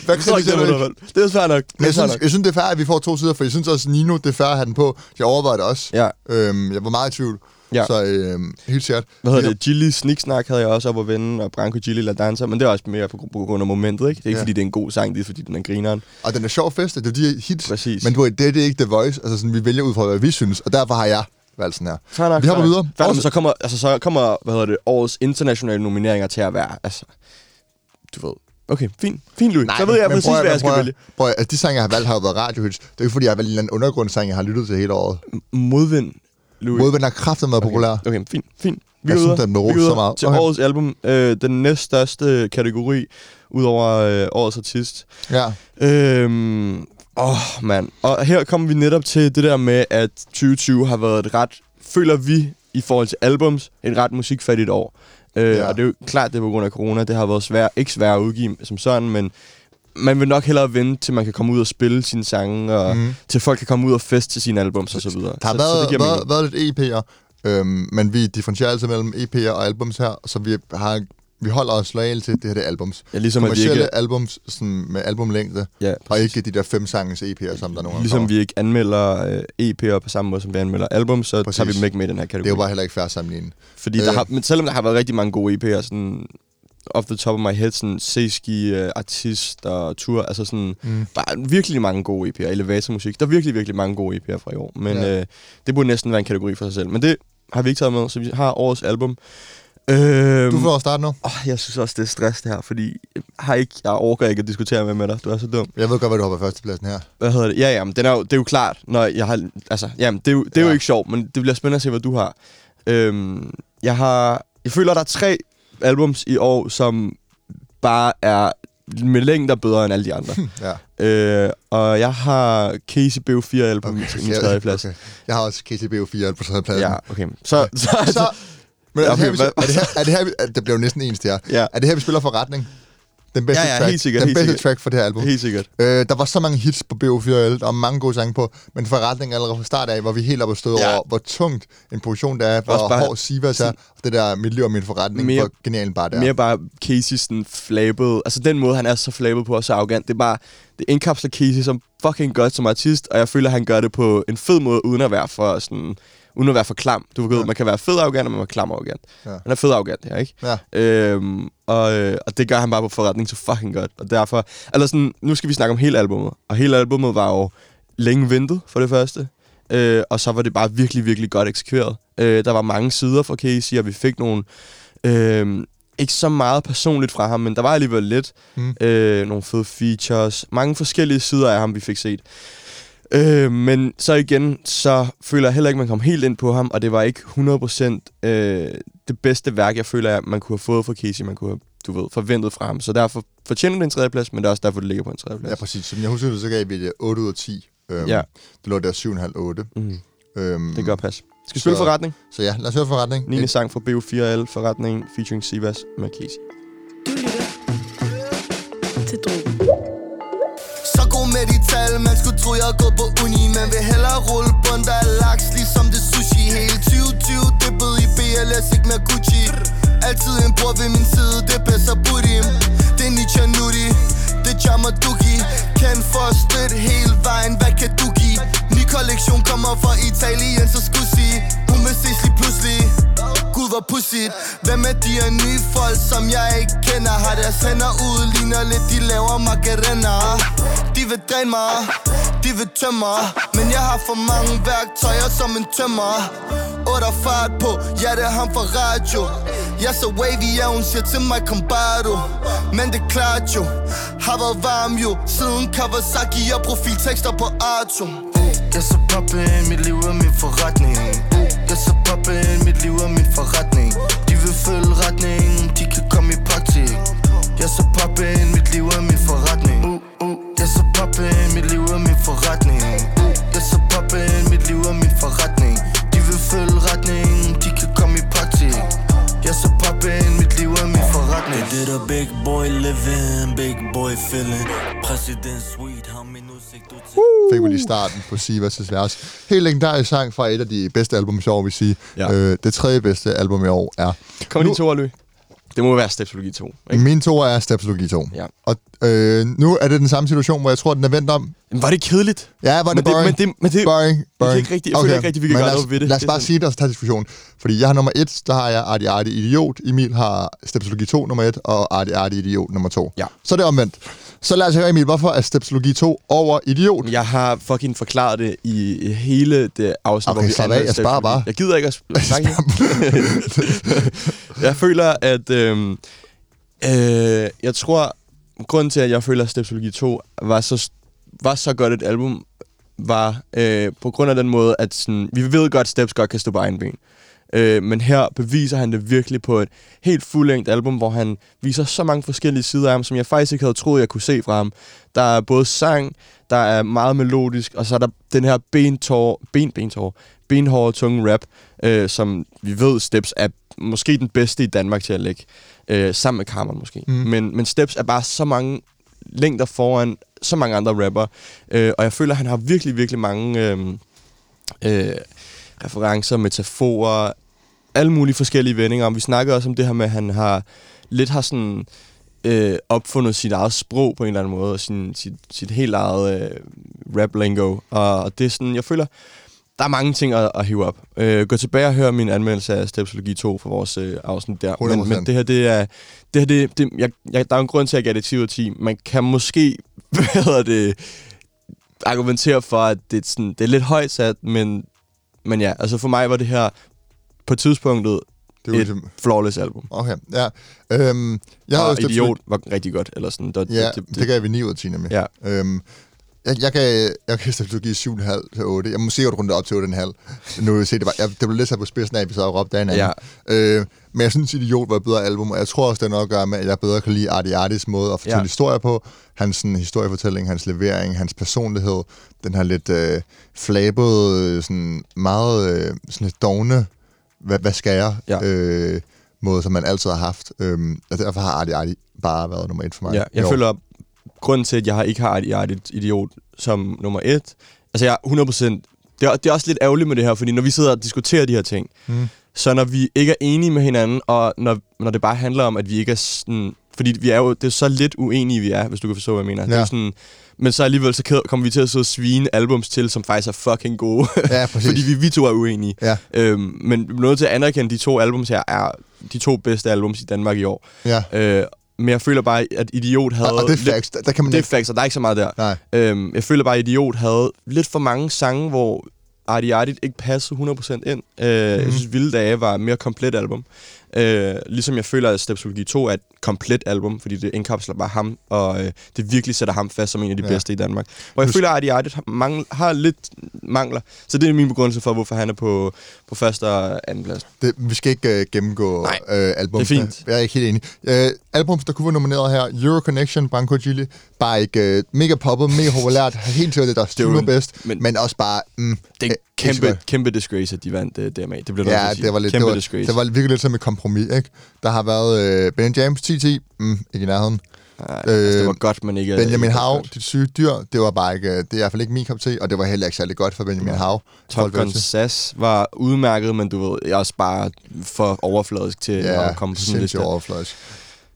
Hvad forstår ikke, kritiserer det er Det er svært nok. Men jeg synes, jeg synes, det er fair, at vi får to sider, for jeg synes også, Nino, det er fair at have den på. Jeg overvejede det også. Ja. Øhm, jeg var meget i tvivl. Ja. Så øhm, helt sikkert. Hvad hedder det? Gilly Sniksnak havde jeg også op at vende, og Branko Gilly La Dancer, men det er også mere på, grund af momentet, ikke? Det er ikke, Ja. fordi det er en god sang, det er, fordi den er grineren. Og den er sjov fest, det er de hits. Præcis. Men du det, det er ikke The Voice. Altså sådan, vi vælger ud fra, hvad vi synes, og derfor har jeg valgt sådan her. Fair nok, Vi hopper videre. Fair så kommer, altså, så kommer, hvad hedder det, årets internationale nomineringer til at være, altså, du ved, okay, fint, fint, Louis. så ved jeg præcis, prøv hvad jeg skal prøv vælge. Prøv altså, de sange, jeg har valgt, har jo været radiohits. Det er ikke, fordi jeg har valgt en eller anden undergrundssang, jeg har lyttet til hele året. Modvind, Louis. Modvind har kraftigt været populær. Okay, okay fint, fint. Vi Jeg synes, den blev så meget. Til Okay. årets album, øh, den næststørste kategori, udover øh, årets artist. Ja. Øhm, åh, mand. Og her kommer vi netop til det der med, at 2020 har været et ret, føler vi, i forhold til albums, et ret musikfattigt år. Øh, Ja. Og det er jo klart, det er på grund af corona. Det har været svært, ikke svært at udgive som sådan, men man vil nok hellere vente, til man kan komme ud og spille sine sange, og mm. til folk kan komme ud og feste til sine albums og så videre. Der har så, været, så det været, været lidt EP'er, øhm, men vi differentierer altså mellem EP'er og albums her, så vi, har, vi holder os loyale til det her det er albums. Ja, ligesom at vi ikke, albums sådan med albumlængde, ja, og ikke de der fem sanges EP'er, som der nogle gange ligesom kommer. vi ikke anmelder øh, EP'er på samme måde, som vi anmelder album, så Præcis. tager vi dem ikke med i den her kategori. Det er jo bare heller ikke fair at sammenligne. Fordi der Øh. har, men selvom der har været rigtig mange gode EP'er, sådan off the top of my head, sådan Seski, uh, Artist og Tour, altså sådan, Mm. der er virkelig mange gode EP'er, Elevator musik, der er virkelig, virkelig mange gode EP'er fra i år, men Ja. øh, det burde næsten være en kategori for sig selv, men det har vi ikke taget med, så vi har årets album. Øhm, Du får starte nu. åh, jeg synes også, det er stress det her, fordi jeg, har ikke, jeg overgår ikke at diskutere med, med dig. Du er så dum. Jeg ved godt, hvad du på førstepladsen her. Hvad hedder det? Ja, ja, men den er jo, det er jo klart, når jeg har... Altså, jamen, det er jo, det er jo Ja. ikke sjovt, men det bliver spændende at se, hvad du har. Øhm, jeg har... Jeg føler, der er tre albums i år, som bare er med længder bedre end alle de andre. <laughs> Ja. øh, og jeg har Casey BO4 album okay, min tredje plads. Okay. Jeg har også KTBO4 på tredje pladsen. Ja, okay. Så, så, så, Så, men er, det Okay, her, vi, er, det her, er det her, at det bliver jo næsten ens det her. Ja. Er det her, vi spiller forretning? Den bedste Ja, ja, track, helt sikkert, Den helt bedste sikkert. track for det her album. helt sikkert. Øh, der var så mange hits på BO4L, der var mange gode sange på, men forretningen allerede fra start af, hvor vi helt oppe og stod Ja. over, hvor tungt en position det er, hvor bare- hård Sivas er, og det der mit liv og min forretning, Mere- hvor genial bare det er. Mere bare Casey sådan flabet. Altså den måde, han er så flabet på og så arrogant. Det er bare, det indkapsler Casey som fucking godt som artist, og jeg føler, han gør det på en fed måde, uden at være for sådan uden at være for klam. Du ved, Ja. man kan være fed arrogant, og man kan være klam arrogant. Ja. Han er fed arrogant her, ikke? Ja. Øhm, og, øh, og det gør han bare på forretning så fucking godt. Og derfor, altså sådan, nu skal vi snakke om hele albummet. Og hele albummet var jo længe ventet, for det første. Øh, og så var det bare virkelig, virkelig godt eksekveret. Øh, der var mange sider fra Casey, og vi fik nogle... Øh, ikke så meget personligt fra ham, men der var alligevel lidt. Mm. Øh, nogle fede features. Mange forskellige sider af ham, vi fik set. Øh, men så igen, så føler jeg heller ikke, man kom helt ind på ham, og det var ikke 100% øh, det bedste værk, jeg føler, at man kunne have fået fra Casey, man kunne have, du ved, forventet fra ham. Så derfor fortjener det en tredjeplads, men det er også derfor, det ligger på en tredjeplads. Ja, præcis. Som jeg husker det, så gav vi det 8 ud af 10. Øhm, Ja. Det lå der 7,5-8. Mm, Øhm, det gør pas. Skal vi spille forretning? Så ja, lad os høre forretning. 9. sang fra BO4L, forretning featuring Sivas med Casey. Du lytter til Drogen. Med de tal, man skulle tro jeg går på uni Man vil hellere rulle bund, der er laks, ligesom det sushi. Hele 2020 dippet i BLS, ikke mere Gucci. Altid en bror ved min side, det passer bedst Budim Det er Nietzsche Nudi det er Jammer Duki Kendt for at støtte hele vejen, hvad kan du give? Ny kollektion kommer fra Italien, så skulle sige. Hun ses lige pludselig. Gud hvor pudsigt Hvem er de her nye folk, som jeg ikke kender? Har deres hænder ud, ligner lidt de laver macarena De vil dræne mig, de vil tømme mig. Men jeg har for mange værktøjer som en tømmer. 8 fart på, ja det er ham fra radio. Jeg så wavy, ja hun siger til mig kom bare du. Men det klart jo, har været varm jo Siden Kawasaki og profiltekster på Arto Jeg så poppin', mit liv er min forretning. Jeg så poppe ind mit liv og min forretning De vil følge retningen, de kan komme i praktik Jeg så poppe ind mit liv og min forretning uh, uh. Jeg så poppe ind mit liv og min forretning uh. Jeg så poppe ind mit liv og min forretning De vil følge retningen, de kan komme i praktik Jeg så poppe ind mit liv er min forretning Det er det der big boy living, big boy feeling President sweet, huh? Til fik vi lige starten på Sivas' vers. Helt legendarisk sang fra et af de bedste album i år, vil sige. Ja. Øh, det tredje bedste album i år er... Kommer Nu- to, Løg? Det må være Stepsologi 2, ikke? Min to er Stepsologi 2. Ja. Og øh, nu er det den samme situation, hvor jeg tror, den er vendt om. Men var det kedeligt? Ja, var det Men det- boring? men det- men det- boring, boring. ikke rigtig- jeg føler ikke rigtig, vi kan Men gøre lad os, noget ved det. Lad os Det bare sådan- sige det, og så tage diskussion. Fordi jeg har nummer et, der har jeg Arti Arti Idiot. Emil har Stepsologi 2 nummer et, og Arti Arti Idiot nummer 2. Ja. Så er det omvendt. Så lad os høre, Emil, hvorfor er Stepsologi 2 over Idiot? Jeg har fucking forklaret det i hele det afsnit, Okay, hvor vi slap af, jeg sparer bare. Jeg gider ikke at snakke. <laughs> jeg føler, at... Øhm, øh, jeg tror, grunden til, at jeg føler, at Stepsologi 2 var så, var så godt et album, var øh, på grund af den måde, at sådan, vi ved godt, at Steps godt kan stå på egen ben. Øh, men her beviser han det virkelig på et helt fuldlængt album, hvor han viser så mange forskellige sider af ham, som jeg faktisk ikke havde troet, jeg kunne se fra ham. Der er både sang, der er meget melodisk, og så er der den her bentår, ben, bentår, benhårde, tunge rap, øh, som vi ved, Steps er måske den bedste i Danmark til at lægge, øh, sammen med Carmen måske. Mm. Men, men Steps er bare så mange længder foran så mange andre rapper, øh, og jeg føler, at han har virkelig, virkelig mange øh, øh, referencer, metaforer, alle mulige forskellige vendinger. Og vi snakkede også om det her med, at han har lidt har sådan øh, opfundet sit eget sprog på en eller anden måde, og sin, sit, sit helt eget øh, rap lingo. Og det er sådan, jeg føler, der er mange ting at, at hive op. Øh, gå tilbage og hør min anmeldelse af Stepsologi 2 for vores øh, afsnit der. Men, 100%. men det her, det er... Det her, det, det, jeg, jeg, der er en grund til, at jeg gav det 10 ud af 10. Man kan måske, <laughs> hvad det, argumentere for, at det, er sådan, det er lidt højt sat, men, men ja, altså for mig var det her på tidspunktet Det jo et ligesom- flawless album. Okay, ja. Øhm, jeg har og også stemt- Idiot var rigtig godt, eller sådan. Det, Ja, det, det, gav vi 9 ud af 10 nemlig. Ja. Øhm, jeg, jeg kan, jeg kan stemt give 7,5 til 8. Jeg må sikkert runde det op til 8,5. Nu vil jeg se, det, var, jeg, det blev lidt sat på spidsen af, at vi så råbte af hinanden. Ja. Øh, men jeg synes, Idiot var et bedre album, og jeg tror også, det har noget at gøre med, at jeg bedre kan lide Artie Artis måde at fortælle Ja. historier på. Hans sådan, historiefortælling, hans levering, hans personlighed, den her lidt øh, flabede, sådan meget øh, sådan lidt dogne, hvad, hvad skal jeg? Ja. Øh, måde, som man altid har haft. Øhm, og derfor har Artie Artie bare været nummer et for mig. Ja, jeg føler, grunden til, at jeg har ikke har er et idiot som nummer et, altså jeg er 100%, det er, det er også lidt ærgerligt med det her, fordi når vi sidder og diskuterer de her ting, Mm. så når vi ikke er enige med hinanden, og når, når det bare handler om, at vi ikke er sådan, fordi vi er jo, det er så lidt uenige, vi er, hvis du kan forstå, hvad jeg mener. Det er Ja. sådan, men så alligevel så kommer vi til at sidde og svine albums til, som faktisk er fucking gode. Ja, <laughs> præcis. fordi vi, vi to er uenige. Ja. Øhm, men nødt til at anerkende, de to albums her er de to bedste albums i Danmark i år. Ja. Øh, men jeg føler bare, at Idiot havde... Og, og det er lidt- facts. Der, der kan man det er facts, og der er ikke så meget der. Nej. Øhm, jeg føler bare, at Idiot havde lidt for mange sange, hvor Artie Artie ikke passede 100% ind. Øh, mm. Jeg synes, Vilde Dage var et mere komplet album. Øh, ligesom jeg føler, at Stepsologi 2 er et komplet album, fordi det indkapsler bare ham, og øh, det virkelig sætter ham fast som en af de Ja. bedste i Danmark. Hvor jeg Husk- føler, at Artie har, mangl- har lidt mangler. Så det er min begrundelse for, hvorfor han er på, på første og anden plads. Det, vi skal ikke uh, gennemgå Nej, uh, album. det er fint. Jeg er ikke helt enig. Uh, album, der kunne være nomineret her, Euro Connection, Banco Gilly, bare ikke uh, mega poppet, mega populært, <laughs> helt sikkert det, der er en- bedst, men, men- også bare... Mm, Det øh, kæmpe, kæmpe disgrace, at de vandt uh, DMA. Det bliver Ja, det var lidt, det kæmpe var, disgrace. det var virkelig lidt som et kompromis, ikke? Der har været uh, Ben James 10-10, mm, ikke i nærheden. Nej, altså, det var godt, men ikke... Benjamin Hav, dit syge dyr, det var bare ikke, øh, det er i hvert fald ikke min kop te, og det var heller ikke særlig godt for Benjamin Hav. Top Gun SAS var udmærket, men du ved, jeg også bare for overfladisk til Ja, at komme på sådan en liste. overfladisk.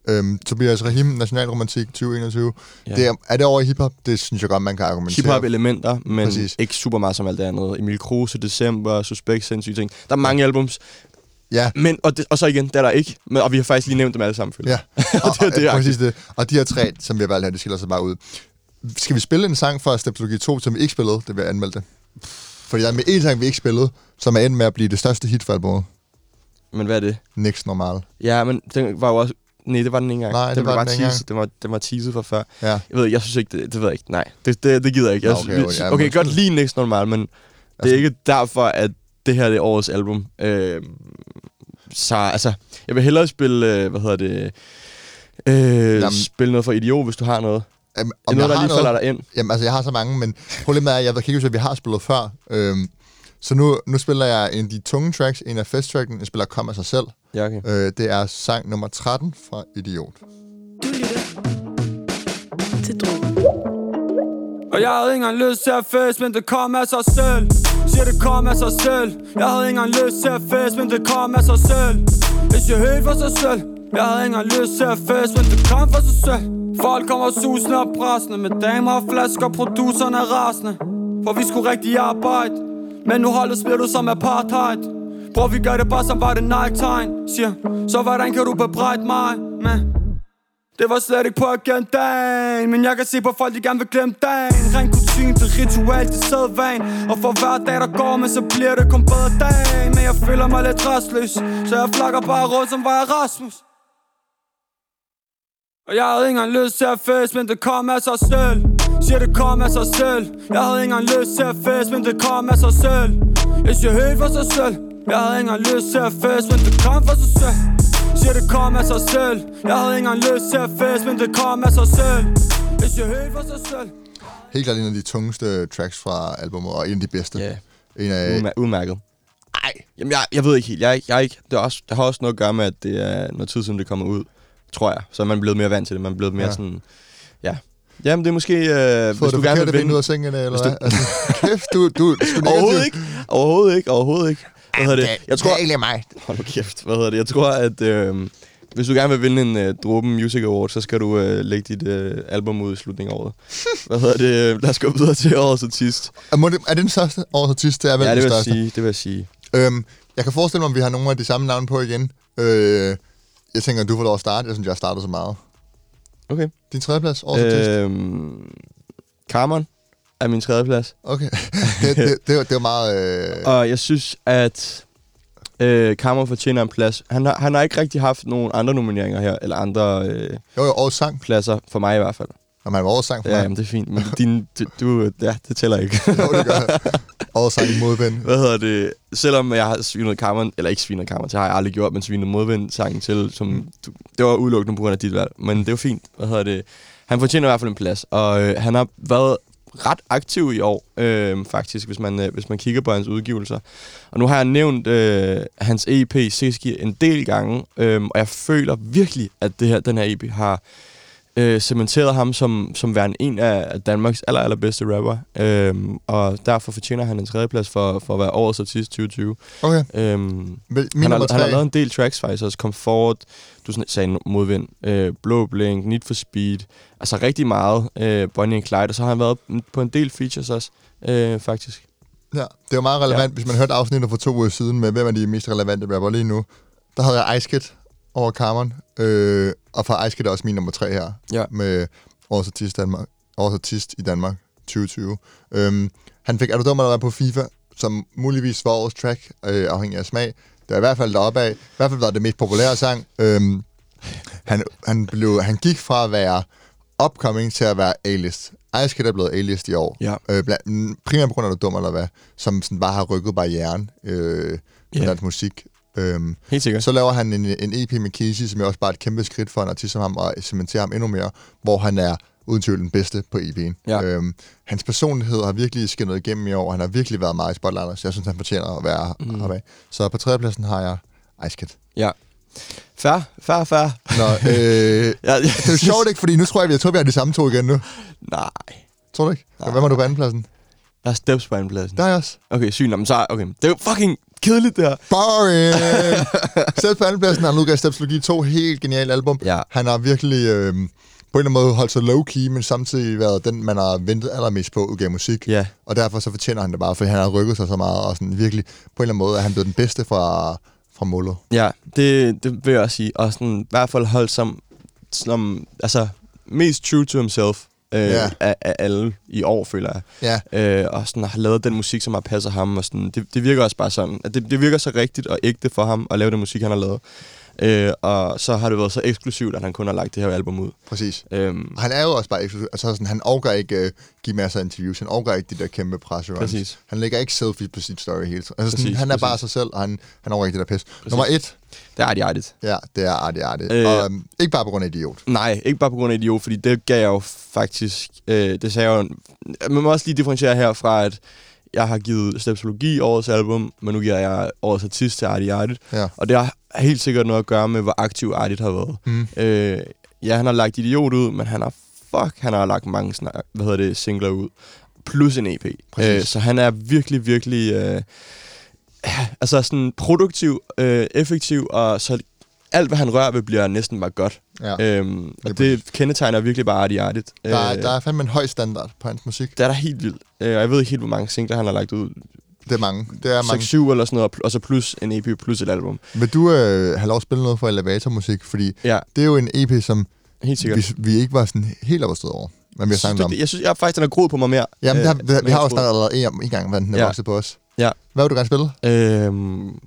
Øhm, Tobias Rahim, Nationalromantik 2021. Ja. Det er, er det over i hiphop? Det synes jeg godt, man kan argumentere. Hip-hop-elementer, men Præcis. Ikke super meget som alt det andet. Emil Kruse, December, Suspekt, sindssyge ting. Der er mange albums, Ja, men, og, det, og så igen, der er der ikke. Men, og vi har faktisk lige nævnt dem alle sammen, føler ja. jeg. <laughs> og det, er det, og, er præcis det. Og de her tre, som vi har valgt her, de skiller sig bare ud. Skal vi spille en sang fra Stepsologi 2, som vi ikke spillede? Det vil jeg anmelde det. Fordi der er med en sang, vi ikke spillede, som er endt med at blive det største hit for albumet. Men hvad er det? Next Normal. Ja, men den var jo også... Nej, det var den ikke engang. Nej, det den var bare den teaset. Den var, den var teaset fra før. Ja. Jeg ved, jeg synes ikke, det, det ved jeg ikke. Nej, det, det, det gider jeg ikke. Jeg, okay, okay, okay, okay, okay godt lige Next Normal, men det Altså- er ikke derfor, at det her det er årets album. Øh, så altså, jeg vil hellere spille, øh, hvad hedder det, øh, Jamen- spille noget for Idiot, hvis du har noget. Det er noget, der lige falder dig ind. Jamen, altså, jeg har så mange, men problemet er, at jeg kan ikke huske, at vi har spillet før. Øhm, så nu, nu spiller jeg en af de tunge tracks, en af festtracken. Jeg spiller Kom af sig selv. Ja, okay. Øh, det er sang nummer 13 fra Idiot. Du lytter til Drogen. Og jeg havde ikke engang lyst til at fest, men det kom af sig selv. Siger det kom af sig selv. Jeg havde ikke engang lyst til at fest, men det kom af sig selv. Det siger helt for sig selv. Jeg havde ikke engang lyst til at fest, men det kom for sig selv. Folk kommer susende og pressende Med damer og flasker, producerne er rasende. For vi skulle rigtig arbejde. Men nu holdet spiller du som apartheid Bror vi gør det bare som var det night-time, Siger, så hvordan kan du bebrejde mig, man? Det var slet ikke på agendaen Men jeg kan se på folk, de gerne vil glemme dagen. Ren kutume til ritual til sædvan Og for hver dag der går, men så bliver det kun bedre dag Men jeg føler mig lidt restløs Så jeg flakker bare rundt som var jeg Rasmus. Og jeg havde ikke engang lyst til at fest, men det kom af sig selv. Siger det kom af sig selv. Jeg havde ikke engang lyst til at fest, men det kom af sig selv. Jeg siger helt for sig selv. Jeg havde ikke engang lyst til at fest, men det kom for sig selv Siger det kom af sig selv Jeg havde ikke engang lyst til at fest, men det kom af sig selv Jeg siger helt for sig selv Helt klart en af de tungeste tracks fra albumet, og en af de bedste. Ja, En af, Udmær- udmærket. Nej, jamen jeg, jeg ved ikke helt. Jeg, er ikke- jeg ikke, det, er også, det har også noget at gøre med, at det er noget tid siden, det kommer ud, tror jeg. Så er man blevet mere vant til det. Man er blevet mere Ja. sådan... Ja. Jamen, det er måske... Øh, Fået hvis du det gerne vil ben ud vinde... af sengen, eller hvad? du- <laughs> Altså, kæft, du, du, du Overhovedet ikke. Overhovedet ikke. Overhovedet ikke. Hvad hedder det? Jeg tror... Det er egentlig mig. Hold nu kæft. Hvad hedder det? Jeg tror, at... Øh, hvis du gerne vil vinde en uh, Dråben Music Award, så skal du uh, lægge dit uh, album ud i slutningen af året. <laughs> Hvad hedder det? Lad os gå videre til årets artist. Er, må det, er det den største årets artist? Det er vel Ja, det vil jeg sige. Det vil jeg sige. Øhm, jeg kan forestille mig, om vi har nogle af de samme navne på igen. Øh, jeg tænker, at du får lov at starte. Jeg synes, jeg har startet så meget. Okay. Din tredjeplads, årets artist. Øhm, Carmen er min tredje plads. Okay. <laughs> det, det, det, var- det var meget... Øh, Og jeg synes, at Øh, Kammer fortjener en plads. Han har, han har ikke rigtig haft nogen andre nomineringer her, eller andre øh, Jo, jo, årets sang. pladser, for mig i hvert fald. Og man var årets sang for Ja, mig. jamen, det er fint, men din, du, du, ja, det tæller ikke. <laughs> Jo, det gør Årets sang modvind. Hvad hedder det? Selvom jeg har svinet kammeren, eller ikke svinet kammeren, det har jeg aldrig gjort, men svinet modvind sangen til, som, du, det var udelukkende på grund af dit valg. Men det var fint. Hvad hedder det? Han fortjener i hvert fald en plads, og øh, han har været ret aktiv i år, øh, faktisk, hvis man, øh, hvis man kigger på hans udgivelser. Og nu har jeg nævnt øh, hans EP Siski, en del gange, øh, og jeg føler virkelig, at det her, den her EP har øh, cementeret ham som, som værende en af Danmarks aller, allerbedste rapper. Øhm, og derfor fortjener han en tredjeplads for, for at være årets artist 2020. Okay. Øhm, Min han, har, han har lavet en del tracks faktisk også. Comfort, du sagde modvind, øh, Blå Blink, Need for Speed. Altså rigtig meget øh, Bonnie and Clyde. Og så har han været på en del features også, øh, faktisk. Ja, det er jo meget relevant, ja. hvis man hørte afsnittet for to uger siden med, hvem er de mest relevante rapper lige nu. Der havde jeg Ice Kid over Cameron, øh, og fra Ice Kid er også min nummer tre her, Ja. med årets artist, Danmark, årets artist i Danmark 2020. Øhm, han fik Er du dum eller hvad på FIFA, som muligvis var årets track, øh, afhængig af smag. Det er i hvert fald deroppe af. I hvert fald var det mest populære sang. Øhm, han, han, blev, han gik fra at være upcoming til at være A-list. Ice Kid er blevet A-list i år. Ja. Øh, blandt, primært på grund af, at du dum eller hvad, som sådan bare har rykket barrieren øh, Ja. yeah. dansk musik. Øhm, Helt sikkert. så laver han en, en EP med Casey, som er også bare et kæmpe skridt for en artist som ham, og cementerer ham endnu mere, hvor han er uden tvivl den bedste på EP'en. Ja. Øhm, hans personlighed har virkelig skinnet igennem i år, han har virkelig været meget i spotlightet, så jeg synes, han fortjener at være mm. Oppe af. Så på tredjepladsen har jeg Ice Kid. Ja. Fær, fær, fær. Nå, øh, Ja, <laughs> det er jo sjovt ikke, fordi nu tror jeg, jeg tror, vi har de samme to igen nu. Nej. Tror du ikke? Nej. Hvad var du på andenpladsen? Jeg har steps på andenpladsen. Der er jeg også. Okay, sygt. Men så, okay. Det er jo fucking kedeligt, det her. Boring! <laughs> Steps på andenpladsen har han udgavet Stepsologi 2, helt genialt album. Ja. Han har virkelig øh, på en eller anden måde holdt sig low-key, men samtidig været den, man har ventet allermest på at udgive musik. Ja. Og derfor så fortjener han det bare, fordi han har rykket sig så meget, og sådan virkelig på en eller anden måde er han blevet den bedste fra, fra Molo. Ja, det, det vil jeg også sige. Og sådan, i hvert fald holdt som, som altså, mest true to himself øh, Ja. af, af alle i år, føler jeg. Ja, Øh, og sådan har lavet den musik, som har passet ham. Og sådan, det, det virker også bare sådan, at det, det virker så rigtigt og ægte for ham at lave den musik, han har lavet. Øh, og så har det været så eksklusivt, at han kun har lagt det her album ud. præcis. Øhm, Og han er jo også bare eksklusiv. Altså sådan, han overgår ikke øh, give masser af interviews. Han overgår ikke de der kæmpe presseruns. Præcis. Han lægger ikke selfie på sit story hele tiden. Altså sådan, Præcis, han er bare præcis. sig selv, og han, han overgår ikke det der pis. Nummer et, det er artigt. ja, det er Artie Artie. Øh. Og, um, ikke bare på grund af idiot. Nej, ikke bare på grund af idiot, fordi det gav jeg jo faktisk... Øh, det sagde jeg jo... Man må også lige differentiere her fra, at jeg har givet Stepsologi årets album, men nu giver jeg årets artist til Artie Artit. Ja. Og det har helt sikkert noget at gøre med, hvor aktiv Artit har været. Mm. Øh, ja, han har lagt Idiot ud, men han har... Fuck, han har lagt mange snak, hvad hedder det, singler ud. Plus en EP. Præcis. Øh, så han er virkelig, virkelig... Øh, <clears throat> altså sådan produktiv, øh, effektiv, og så alt, hvad han rører ved, bliver næsten bare godt. Ja. Øhm, og det kendetegner virkelig bare Artie Artit. Der, er, der er fandme en høj standard på hans musik. det er der helt vildt. Øh, og jeg ved ikke helt, hvor mange singler han har lagt ud. Det er mange. Det er mange. 6-7 eller sådan noget, og så plus en EP plus et album. Vil du øh, have lov at spille noget for elevatormusik? Fordi Ja, det er jo en EP, som helt sikkert. vi, vi ikke var sådan helt overstået over. Men vi har snakket om. det, jeg synes jeg faktisk, den har groet på mig mere. Jamen, det har, øh, det, har- vi har jo snakket allerede en, en gang, hvad den er Ja. vokset på os. Ja. Hvad vil du gerne spille? Øhm,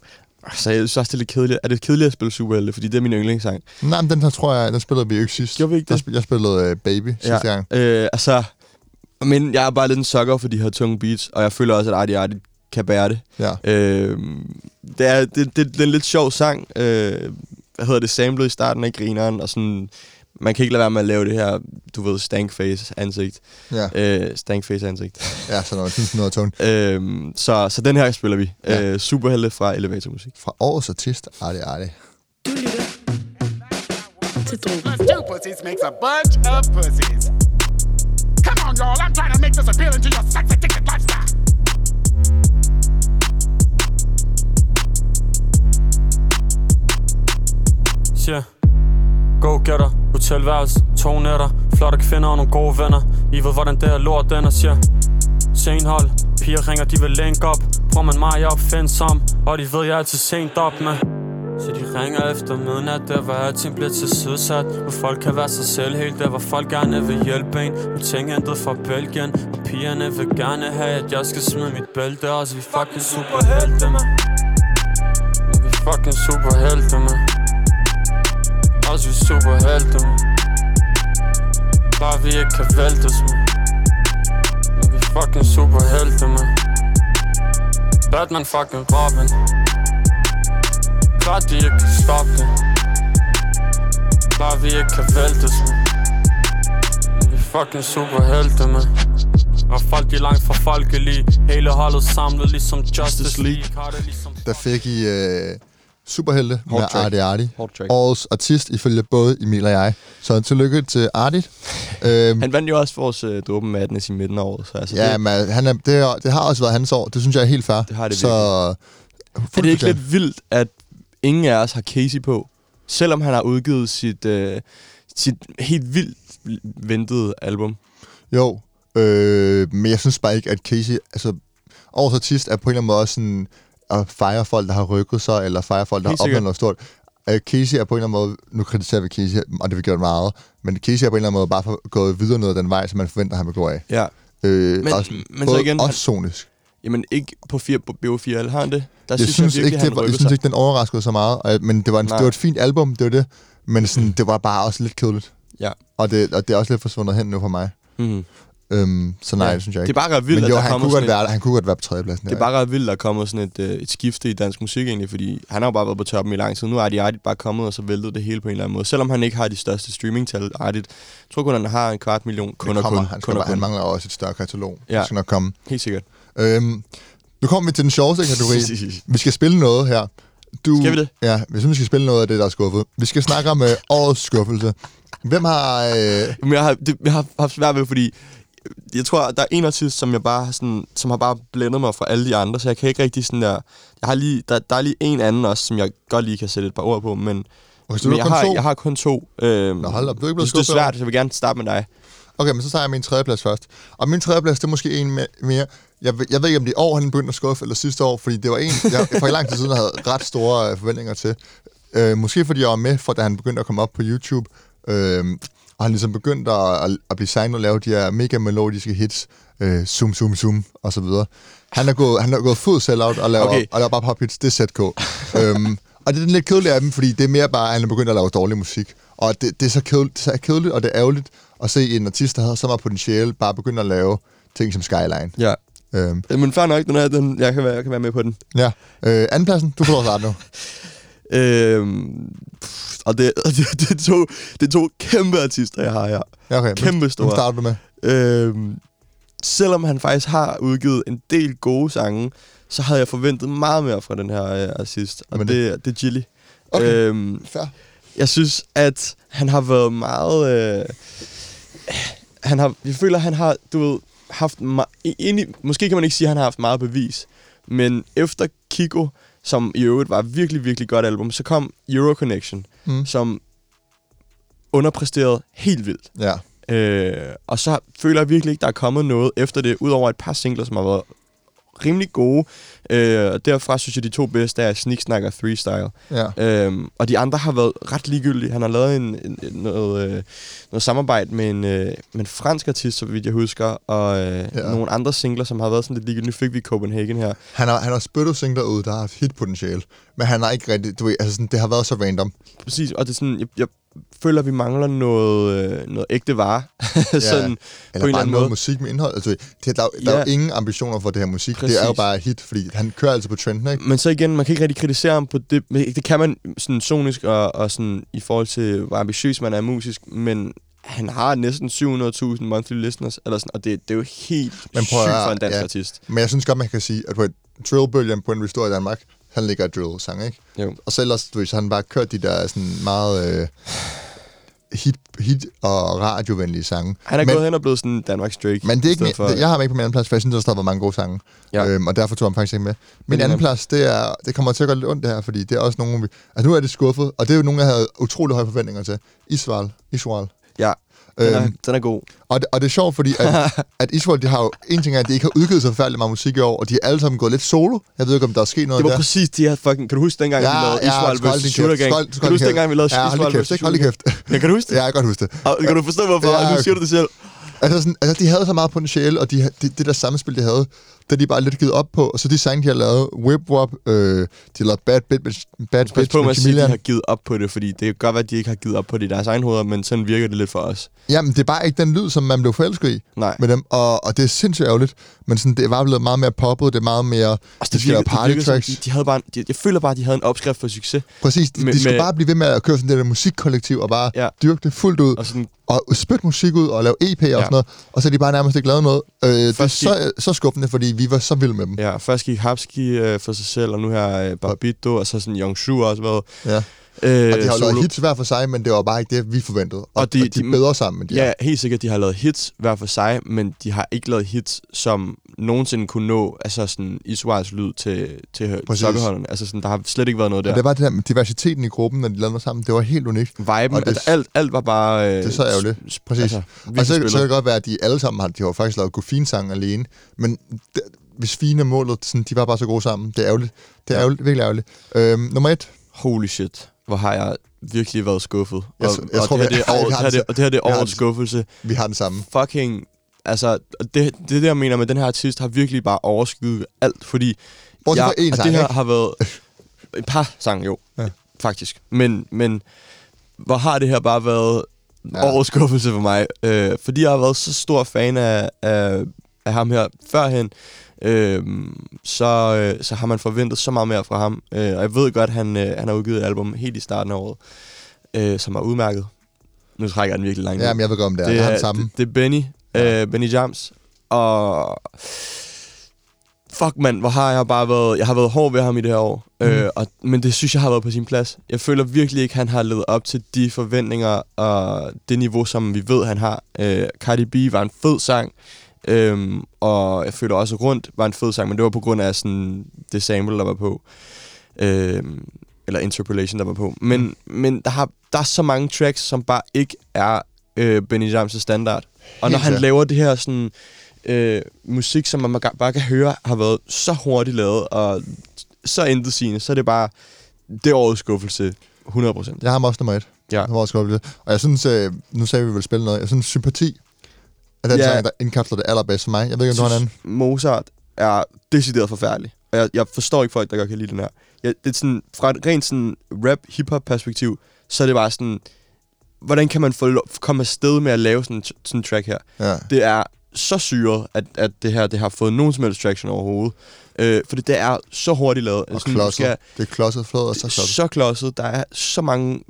altså, jeg synes også, det er lidt kedeligt. Er det kedeligt at spille Superhelte? Fordi det er min yndlingssang. Nej, men den her tror jeg, den spillede vi jo ikke sidst. Gjorde vi ikke det? Jeg spillede uh, Baby sidste gang. Øh, altså, men jeg er bare lidt en sucker for de her tunge beats, og jeg føler også, at Artie Artie kan bære det. Ja. Øh, det, er, det, det, det er en lidt sjov sang. Øh, hvad hedder det? Samlet i starten af grineren, og sådan... Man kan ikke lade være med at lave det her, du ved, stankface ansigt. Ja, Øh, stankface ansigt. ja sådan noget. Sådan <laughs> noget tone. Øh, så, så den her spiller vi. Ja. Øh, superhelte fra Elevator Musik. Fra årets artist, Artie Artie. Du lytter til Drogen. Plus two pussies makes a bunch of pussies. Come on, y'all. I'm trying to make this appealing to your sex addicted lifestyle. Yeah. Go-getter, hotelværelse, to nætter Flotte kvinder og nogle gode venner. I ved hvordan det er lort den er, siger Senhold, piger ringer, de vil link op. Bruger man mig, jeg er opfindsom Og de ved, jeg er altid sent op med Så de ringer efter midnat Der hvor alting bliver til sødsat Hvor folk kan være sig selv helt Der hvor folk gerne vil hjælpe en. Nu ting hentet fra Belgien Og pigerne vil gerne have At jeg skal smide mit bælte. Og så vi fucking superhelte, man vi fucking superhelte, man også vi superhelte, Bare vi ikke kan væltes, man Men vi fucking superhelte, man Batman fucking Robin. Klart de ikke kan stoppe det. Bare vi ikke kan væltes, man Men vi fucking superhelte, man og folk de langt fra folkelige Hele holdet samlet ligesom Justice League. Ligesom Der fik I øh, Superhelte Hårdt med track. Artie Artie. Hårdt track. Årets artist ifølge både Emil og jeg. Så tillykke til Artie. Øhm, Han vandt jo også vores øh, Dråben Madness i midten af året, så altså, ja, det, men han er, det, er, det har også været hans år. Det synes jeg er helt fair. Det har det Så er det ikke lidt vildt, at ingen af os har Casey på, selvom han har udgivet sit, øh, sit helt vildt ventede album? Jo, øh, men jeg synes bare ikke, at Casey... Altså, årets artist er på en eller anden måde sådan at fejre folk, der har rykket sig, eller fejre folk, der Helt har opnået noget stort. Øh, Casey er på en eller anden måde... Nu kritiserer vi Casey, og det har vi gjort meget. Men Casey er på en eller anden måde bare for, gået videre noget af den vej, som man forventer, han vil gå af. Ja. Øh, Men- også, men så både, igen, også sonisk. Jamen ikke på, fire, på BO4, eller har han det? Der Jeg synes, jeg virkelig, ikke, det var, jeg synes sig. ikke, den overraskede så meget. Og, men det var, en, Nej. det var et fint album, det var det. Men sådan, <clears throat> det var bare også lidt kedeligt. Ja. Og det, og det er også lidt forsvundet hen nu for mig. Mhm. Øhm, så nej, Ja. det synes jeg Det ikke. er bare ret vildt, Men at jo, der han kommer kunne, godt et- være, han kunne godt være på tredjepladsen. Det er bare ret vildt, at der er kommet sådan et, øh, et skifte i dansk musik egentlig, fordi han har jo bare været på toppen i lang tid. Nu er Artie bare kommet, og så væltet det hele på en eller anden måde. Selvom han ikke har de største streamingtal, Artie, jeg tror kun, han har en kvart million Det kunder kommer, kun. han, kunder bare, han mangler også et større katalog. Ja. Det skal nok komme. Helt sikkert. Øhm, nu kommer vi til den sjoveste kategori. <laughs> vi skal spille noget her. Du, Skal vi det? Ja, vi synes, vi skal spille noget af det, der er skuffet. Vi skal snakke om øh, årets skuffelse. Hvem har... Øh, Men jeg har, det, jeg har haft svært ved, fordi jeg tror, der er en artist, som jeg bare sådan, som har bare blændet mig fra alle de andre, så jeg kan ikke rigtig sådan der... Jeg har lige, der, der er lige en anden også, som jeg godt lige kan sætte et par ord på, men, du men jeg, har, to? jeg har kun to. Øhm, Nå, hold op, du er ikke blevet synes, det er svært, så jeg vil gerne starte med dig. okay, men så tager jeg min tredjeplads først. Og min tredjeplads, det er måske en me- mere... Jeg, ved- jeg ved ikke, om det er år, han begyndte at skuffe, eller sidste år, fordi det var en, jeg for lang tid siden havde ret store øh, forventninger til. Øh, måske fordi jeg var med, for da han begyndte at komme op på YouTube, øh, og han ligesom begyndte at, at, at blive signet og lave de her mega melodiske hits, øh, zoom, zoom, zoom, og så videre. Han er gået, han er gået fuld sell-out og laver, Okay. og laver bare pop hits, det er ZK. <laughs> øhm, og det er den lidt kedelige af dem, fordi det er mere bare, at han er begyndt at lave dårlig musik. Og det, det er så kedeligt, det er så kedeligt, og det er ærgerligt at se en artist, der havde så meget potentiale, bare begynde at lave ting som Skyline. Ja. Øhm, Men fair nok, den her, den, jeg, kan være, jeg kan være med på den. ja. Øh, andenpladsen, du får lov at starte nu. <laughs> Øhm, og det, og <laughs> det, det, er to, det er to kæmpe artister, jeg har her. Ja, okay. Kæmpe store. starter du med. Øhm, selvom han faktisk har udgivet en del gode sange, så havde jeg forventet meget mere fra den her øh, artist, og Jamen, det, det, det er Gilly. Okay. Øhm, Fair. jeg synes, at han har været meget... Øh, han har, jeg føler, han har, du ved, haft... egentlig, måske kan man ikke sige, at han har haft meget bevis, men efter Kiko, som i øvrigt var et virkelig, virkelig godt album, så kom Euro Connection, Mm. som underpræsterede helt vildt. Ja. Øh, og så føler jeg virkelig ikke, der er kommet noget efter det, udover et par singler, som har været rimelig gode. Øh, og derfra synes jeg, de to bedste er Sneaksnack og Three Style. Ja. Øhm, og de andre har været ret ligegyldige. Han har lavet en, en, noget, øh, noget samarbejde med en, øh, med en fransk artist, så vidt jeg husker, og øh, Ja. ja. nogle andre singler, som har været sådan lidt ligegyldige. Nu fik vi Copenhagen her. Han har, han har spyttet singler ud, der har haft hitpotentiale. Men han har ikke rigtig... Du ved, altså sådan, det har været så random. Præcis, og det er sådan, jeg, jeg føler, at vi mangler noget, øh, noget ægte vare. <laughs> sådan, Eller på en eller bare anden noget måde. musik med indhold. Altså, det, der, er der er jo Ja. ingen ambitioner for det her musik. Det er jo Præcis. bare hit, fordi han kører altså på trenden, ikke? Men så igen, man kan ikke rigtig kritisere ham på det. Det kan man sådan sonisk og, og sådan i forhold til, hvor ambitiøs man er musisk, men han har næsten 700.000 monthly listeners, eller sådan, og det, det er jo helt Men sygt prøv for en dansk ja. artist. Men jeg synes godt, man kan sige, at på et drillbølgen på en restore i Danmark, han ligger drill sang, ikke? Jo. Og så ellers, du så han bare kørt de der sådan meget øh, hit, hit og radiovenlige sange. Han er men, gået hen og blevet sådan Danmarks Drake. Men det er ikke for, jeg har ham ikke på min anden plads, for jeg synes, der var mange gode sange. Ja. Øhm, og derfor tog han faktisk ikke med. Min Men, anden plads, det, er, det kommer til at gøre lidt ondt det her, fordi det er også nogle, altså nu er det skuffet, og det er jo nogle, jeg havde utrolig høje forventninger til. Israel. Israel. Ja, den er, Øhm, den er god. og, det, og det er sjovt, fordi at, <laughs> at Israel, de har jo, en ting er, at de ikke har udgivet så forfærdeligt meget musik i år, og de er alle sammen gået lidt solo. Jeg ved ikke, om der er sket noget Det var der. præcis de her fucking... Kan du huske dengang, vi lavede skål din vs. Shooter Gang? Skål- skål Kan du huske dengang, vi lavede Ja, lige vs. kæft, ikke? Hold Shooter kæft. Gang? Ja, kan du huske det? Ja, jeg kan godt huske det. Og Kan du forstå, hvorfor? Ja, Ja, nu siger du det selv. Altså, sådan, altså de havde så meget potentiale, og de, de, det der samspil, de havde, der er de bare lidt givet op på. Og så de sange, de har lavet, Whip Wop, øh, de har lavet Bad, Bit, med- Bad Pas Bitch på med at sige, de har givet op på det, fordi det kan godt være, at de ikke har givet op på det i deres egen hoveder, men sådan virker det lidt for os. Jamen, det er bare ikke den lyd, som man blev forelsket i Nej. med dem. Og, og det er sindssygt ærgerligt. Men sådan, det var blevet meget mere poppet, det er meget mere... Altså, de det virker, det party som, tracks. de, de havde bare, de, jeg føler bare, at de havde en opskrift for succes. Præcis, de, med- de skulle med- bare blive ved med at køre sådan det der musikkollektiv og bare Ja. dyrke det fuldt ud. Og sådan, og spytte musik ud og lave EP og Ja. sådan noget. Og så er de bare nærmest ikke lavet noget. Øh, det er så, så skuffende, fordi vi var så vilde med dem. ja, først gik Hapski øh, for sig selv, og nu her øh, Barbito, og så sådan Young Shu også været. Ja. Øh, Og de har jo lavet hits hver for sig, men det var bare ikke det, vi forventede. Og, og, de- og de, de- er bedre sammen, end de Ja, er. helt sikkert, de har lavet hits hver for sig, men de har ikke lavet hits, som nogensinde kunne nå altså sådan Israels lyd til, til sokkeholderne. Altså sådan, der har slet ikke været noget Og der. det var det der med diversiteten i gruppen, når de lavede noget sammen. Det var helt unikt. Viben, og det- altså, alt, alt var bare... Øh, Det er så ærgerligt. Præcis. Altså, og så, så kan spillet. det godt være, at de alle sammen har, de har faktisk lavet Goffin sang alene. Men det, hvis fine er målet, sådan, de var bare så gode sammen. Det er ærgerligt. Det er ærgerligt, virkelig ærgerligt. Øhm, nummer et. Holy shit, hvor har jeg virkelig været skuffet. Jeg og, tror- jeg og, tror, det, her, vi- det, er det, her, og det her det vi er har årets den- skuffelse. Vi har den samme. Fucking... Altså, det, det er det, jeg mener med, den her artist har virkelig bare overskygget alt, fordi... Bortset fra én og sang, det her ikke? har været... Et par sange, jo. Ja. Faktisk. Men, men hvor har det her bare været Ja. ja. årets skuffelse for mig. Øh, fordi jeg har været så stor fan af, af, af ham her førhen, øh, så, øh, så har man forventet så meget mere fra ham. Øh, og jeg ved godt, at han, øh, han har udgivet et album helt i starten af året, øh, som er udmærket. Nu trækker jeg den virkelig langt. Ja, men jeg ved godt, om det er. Det, det, er den samme. det, det er Benny, Ja. øh, Benny Jams. Og fuck mand, hvor har jeg bare været, jeg har været hård ved ham i det her år. Mm. Øh, og, men det synes jeg har været på sin plads. Jeg føler virkelig ikke, han har levet op til de forventninger og det niveau, som vi ved, han har. Øh, Cardi B var en fed sang, øhm, og jeg føler også rundt var en fed sang, men det var på grund af sådan, det sample, der var på. Øhm, eller interpolation, der var på. Men, men der, har, der er så mange tracks, som bare ikke er øh, Benny James' standard. Og når Helt han laver det her sådan øh, musik, som man bare kan høre, har været så hurtigt lavet, og så intetsigende, så er det bare, det er årets skuffelse, 100%. Jeg har ham også nummer et. Ja. Jeg var også lidt. Og jeg synes, øh, nu sagde vi, ville spille noget. Jeg synes, sympati er den Ja. sang, der indkapsler det allerbedst for mig. Jeg ved ikke, om du har en anden. Mozart er decideret forfærdelig. Og jeg, jeg forstår ikke folk, der godt kan lide den her. Jeg, det er sådan, fra et rent sådan rap, hip-hop perspektiv, så er det bare sådan, hvordan kan man få komme afsted med at lave sådan, sådan en track her? Ja. Det er så syret, at, at det her det har fået nogen som helst traction overhovedet. Øh, fordi det er så hurtigt lavet. Og du klodset. skal- Det er klodset flot og så klodset. så klodset. Der er så mange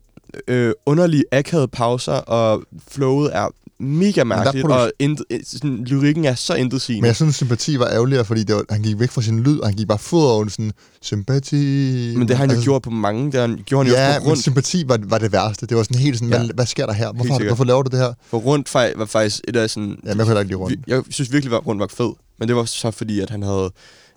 øh, underlige akavede pauser, og flowet er mega mærkeligt, og intet, øh, sådan, lyrikken er så intetsigende. Men jeg synes, sympati var ærgerligere, fordi det var, han gik væk fra sin lyd, og han gik bare fod over sådan, sympati... Men det har han jo gjort på mange. Det har han, gjorde han jo Ja, også på men rundt. sympati var, var det værste. Det var sådan helt sådan, Ja. hvad, hvad sker der her? Hvorfor, har hvorfor laver du det her? For rundt var faktisk et af sådan... Ja, men jeg kunne ikke lide rundt. Jeg synes virkelig, at rundt var fed. Men det var så fordi, at han havde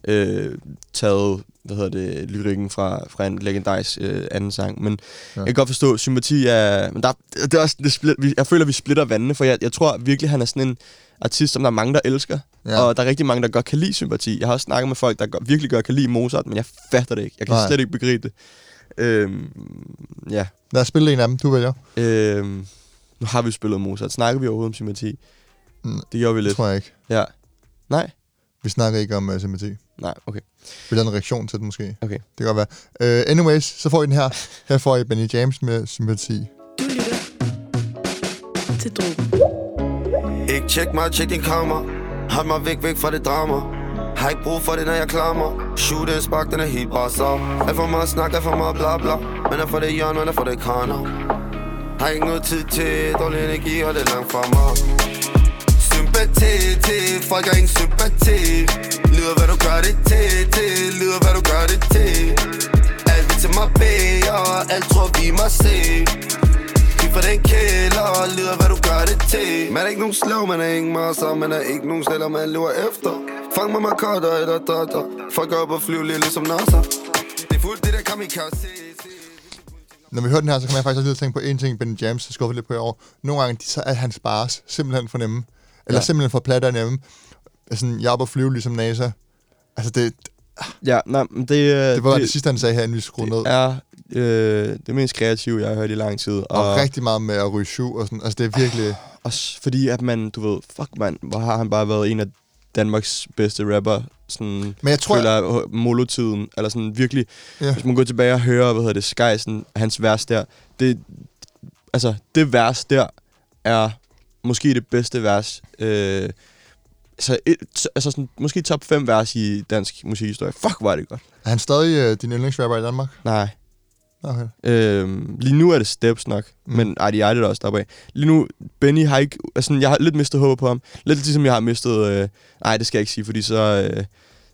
øh, taget hvad hedder det, lyrikken fra, fra en legendarisk øh, anden sang. Men ja. jeg kan godt forstå, sympati er... Men der, det er også, det split, jeg føler, vi splitter vandene, for jeg, jeg tror virkelig, han er sådan en artist, som der er mange, der elsker. Ja. Og der er rigtig mange, der godt kan lide sympati. Jeg har også snakket med folk, der godt, virkelig godt kan lide Mozart, men jeg fatter det ikke. Jeg kan Nej. Slet ikke begribe det. Øhm, ja. Lad os spille en af dem, du vælger. Øhm, nu har vi spillet Mozart. Snakker vi overhovedet om sympati? Mm, Det gjorde vi Det lidt. tror jeg ikke. Ja. Nej? Vi snakker ikke om uh, sympati. Nej, okay. Vi lavede en reaktion til den måske. Okay. Det kan godt være. Uh, anyways, så får I den her. Her får I Benny James med sympati. Du lytter til Drogen. Ikke tjek mig, tjek din kammer Hold mig væk, væk fra det drama Har ikke brug for det, når jeg klammer Shoot en spark, den er helt bare så Er for meget snak, er for meget bla bla Men er for det hjørne, men er for det kraner Har ikke noget tid til dårlig energi, og det er langt fra mig Sympati. Til, folk har ingen sympati. Lyder hvad du gør det til, til. Lyder hvad du gør det til. Alt vi til mig beder, og alt tror vi må se. Vi for den kælder, lyder hvad du gør det til. Man er ikke nogen slav, man er ingen masser Man er ikke nogen sletter, man lever efter. Fang mig med cutter eller dotter Folk går op og flyver lige ligesom NASA Det er fuldt det der kamikaze. Når vi hører den her, så kan man faktisk også lige tænke på en ting, Ben James har skuffet lidt på i år. Nogle gange, de- så er hans bars simpelthen for nemme. Eller ja. Simpelthen for platte og nemme. Sådan, jeg er og flyve ligesom NASA. Altså, det, Ja, nej, men det, øh, det var det, det sidste, han sagde her, inden vi skruede ned. det er øh, det mest kreative, jeg har hørt i lang tid. Og, og rigtig meget med at ryge syv og sådan. Altså, det er virkelig... Også fordi, at man, du ved, fuck man, hvor har han bare været en af Danmarks bedste rapper, sådan, Men jeg tror- føler jeg, molotiden, eller sådan virkelig, Ja. hvis man går tilbage og hører, hvad hedder det, Skysen, hans vers der, det, altså, det vers der er måske det bedste vers, øh, altså, et, altså sådan, måske top 5 vers i dansk musikhistorie. Fuck, er det godt. Er han stadig øh, din yndlingsrapper i Danmark? Nej. Okay. Øhm, lige nu er det Steps nok, Mm. men ej, de er det også deroppe af. Lige nu, Benny har ikke... Altså, jeg har lidt mistet håb på ham. Lidt ligesom jeg har mistet... Øh, nej, det skal jeg ikke sige, fordi så, øh,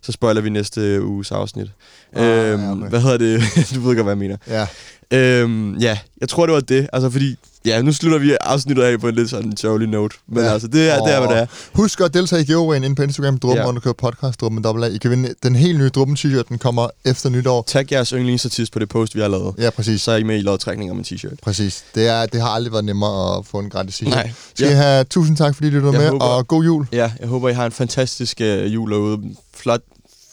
så spoiler vi næste uges afsnit. Ah, øhm, ja, okay. Hvad hedder det? <laughs> du ved godt, hvad jeg mener. Ja. Øhm, ja, jeg tror, det var det. Altså, fordi... Ja, nu slutter vi afsnittet af på en lidt sådan sjovlig note. Men Ja. altså, det er, det er, hvad det er. Husk at deltage i giveawayen inde på Instagram, Druppen, ja. Ja. underkører podcast, Druppen med dobbelt A. I kan vinde den helt nye Druppen t-shirt, den kommer efter nytår. Tag jeres yndlingsartist på det post, vi har lavet. Ja, præcis. Så er I med i lodtrækning om en t-shirt. Præcis. Det, er, det har aldrig været nemmere at få en gratis t-shirt. Nej. Skal Ja. have tusind tak, fordi I lyttede med, håber- og god jul. Ja, jeg håber, I har en fantastisk øh, jul derude. Flot,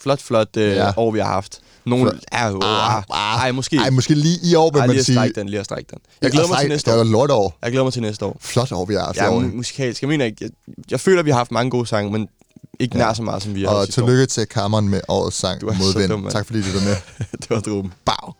flot, flot øh, ja. år, vi har haft. Nogle... Ja, jo, Ah, ah, ah. ej, måske. Ej, måske lige i år, vil Ej, man lige at sige. den, lige at strække den. Jeg glæder mig til næste Det er år. jo lort år. Jeg glæder mig til næste år. Flot år, vi har haft i Jeg år. er musikalsk. Jeg mener ikke... Jeg, jeg føler, vi har haft mange gode sange, men ikke Ja. nær så meget, som vi har Og sidste år. tillykke til Cameron med årets sang Du er så Modvind. dum, mand. tak fordi I lyttede med. <laughs> det var dråben. Bow.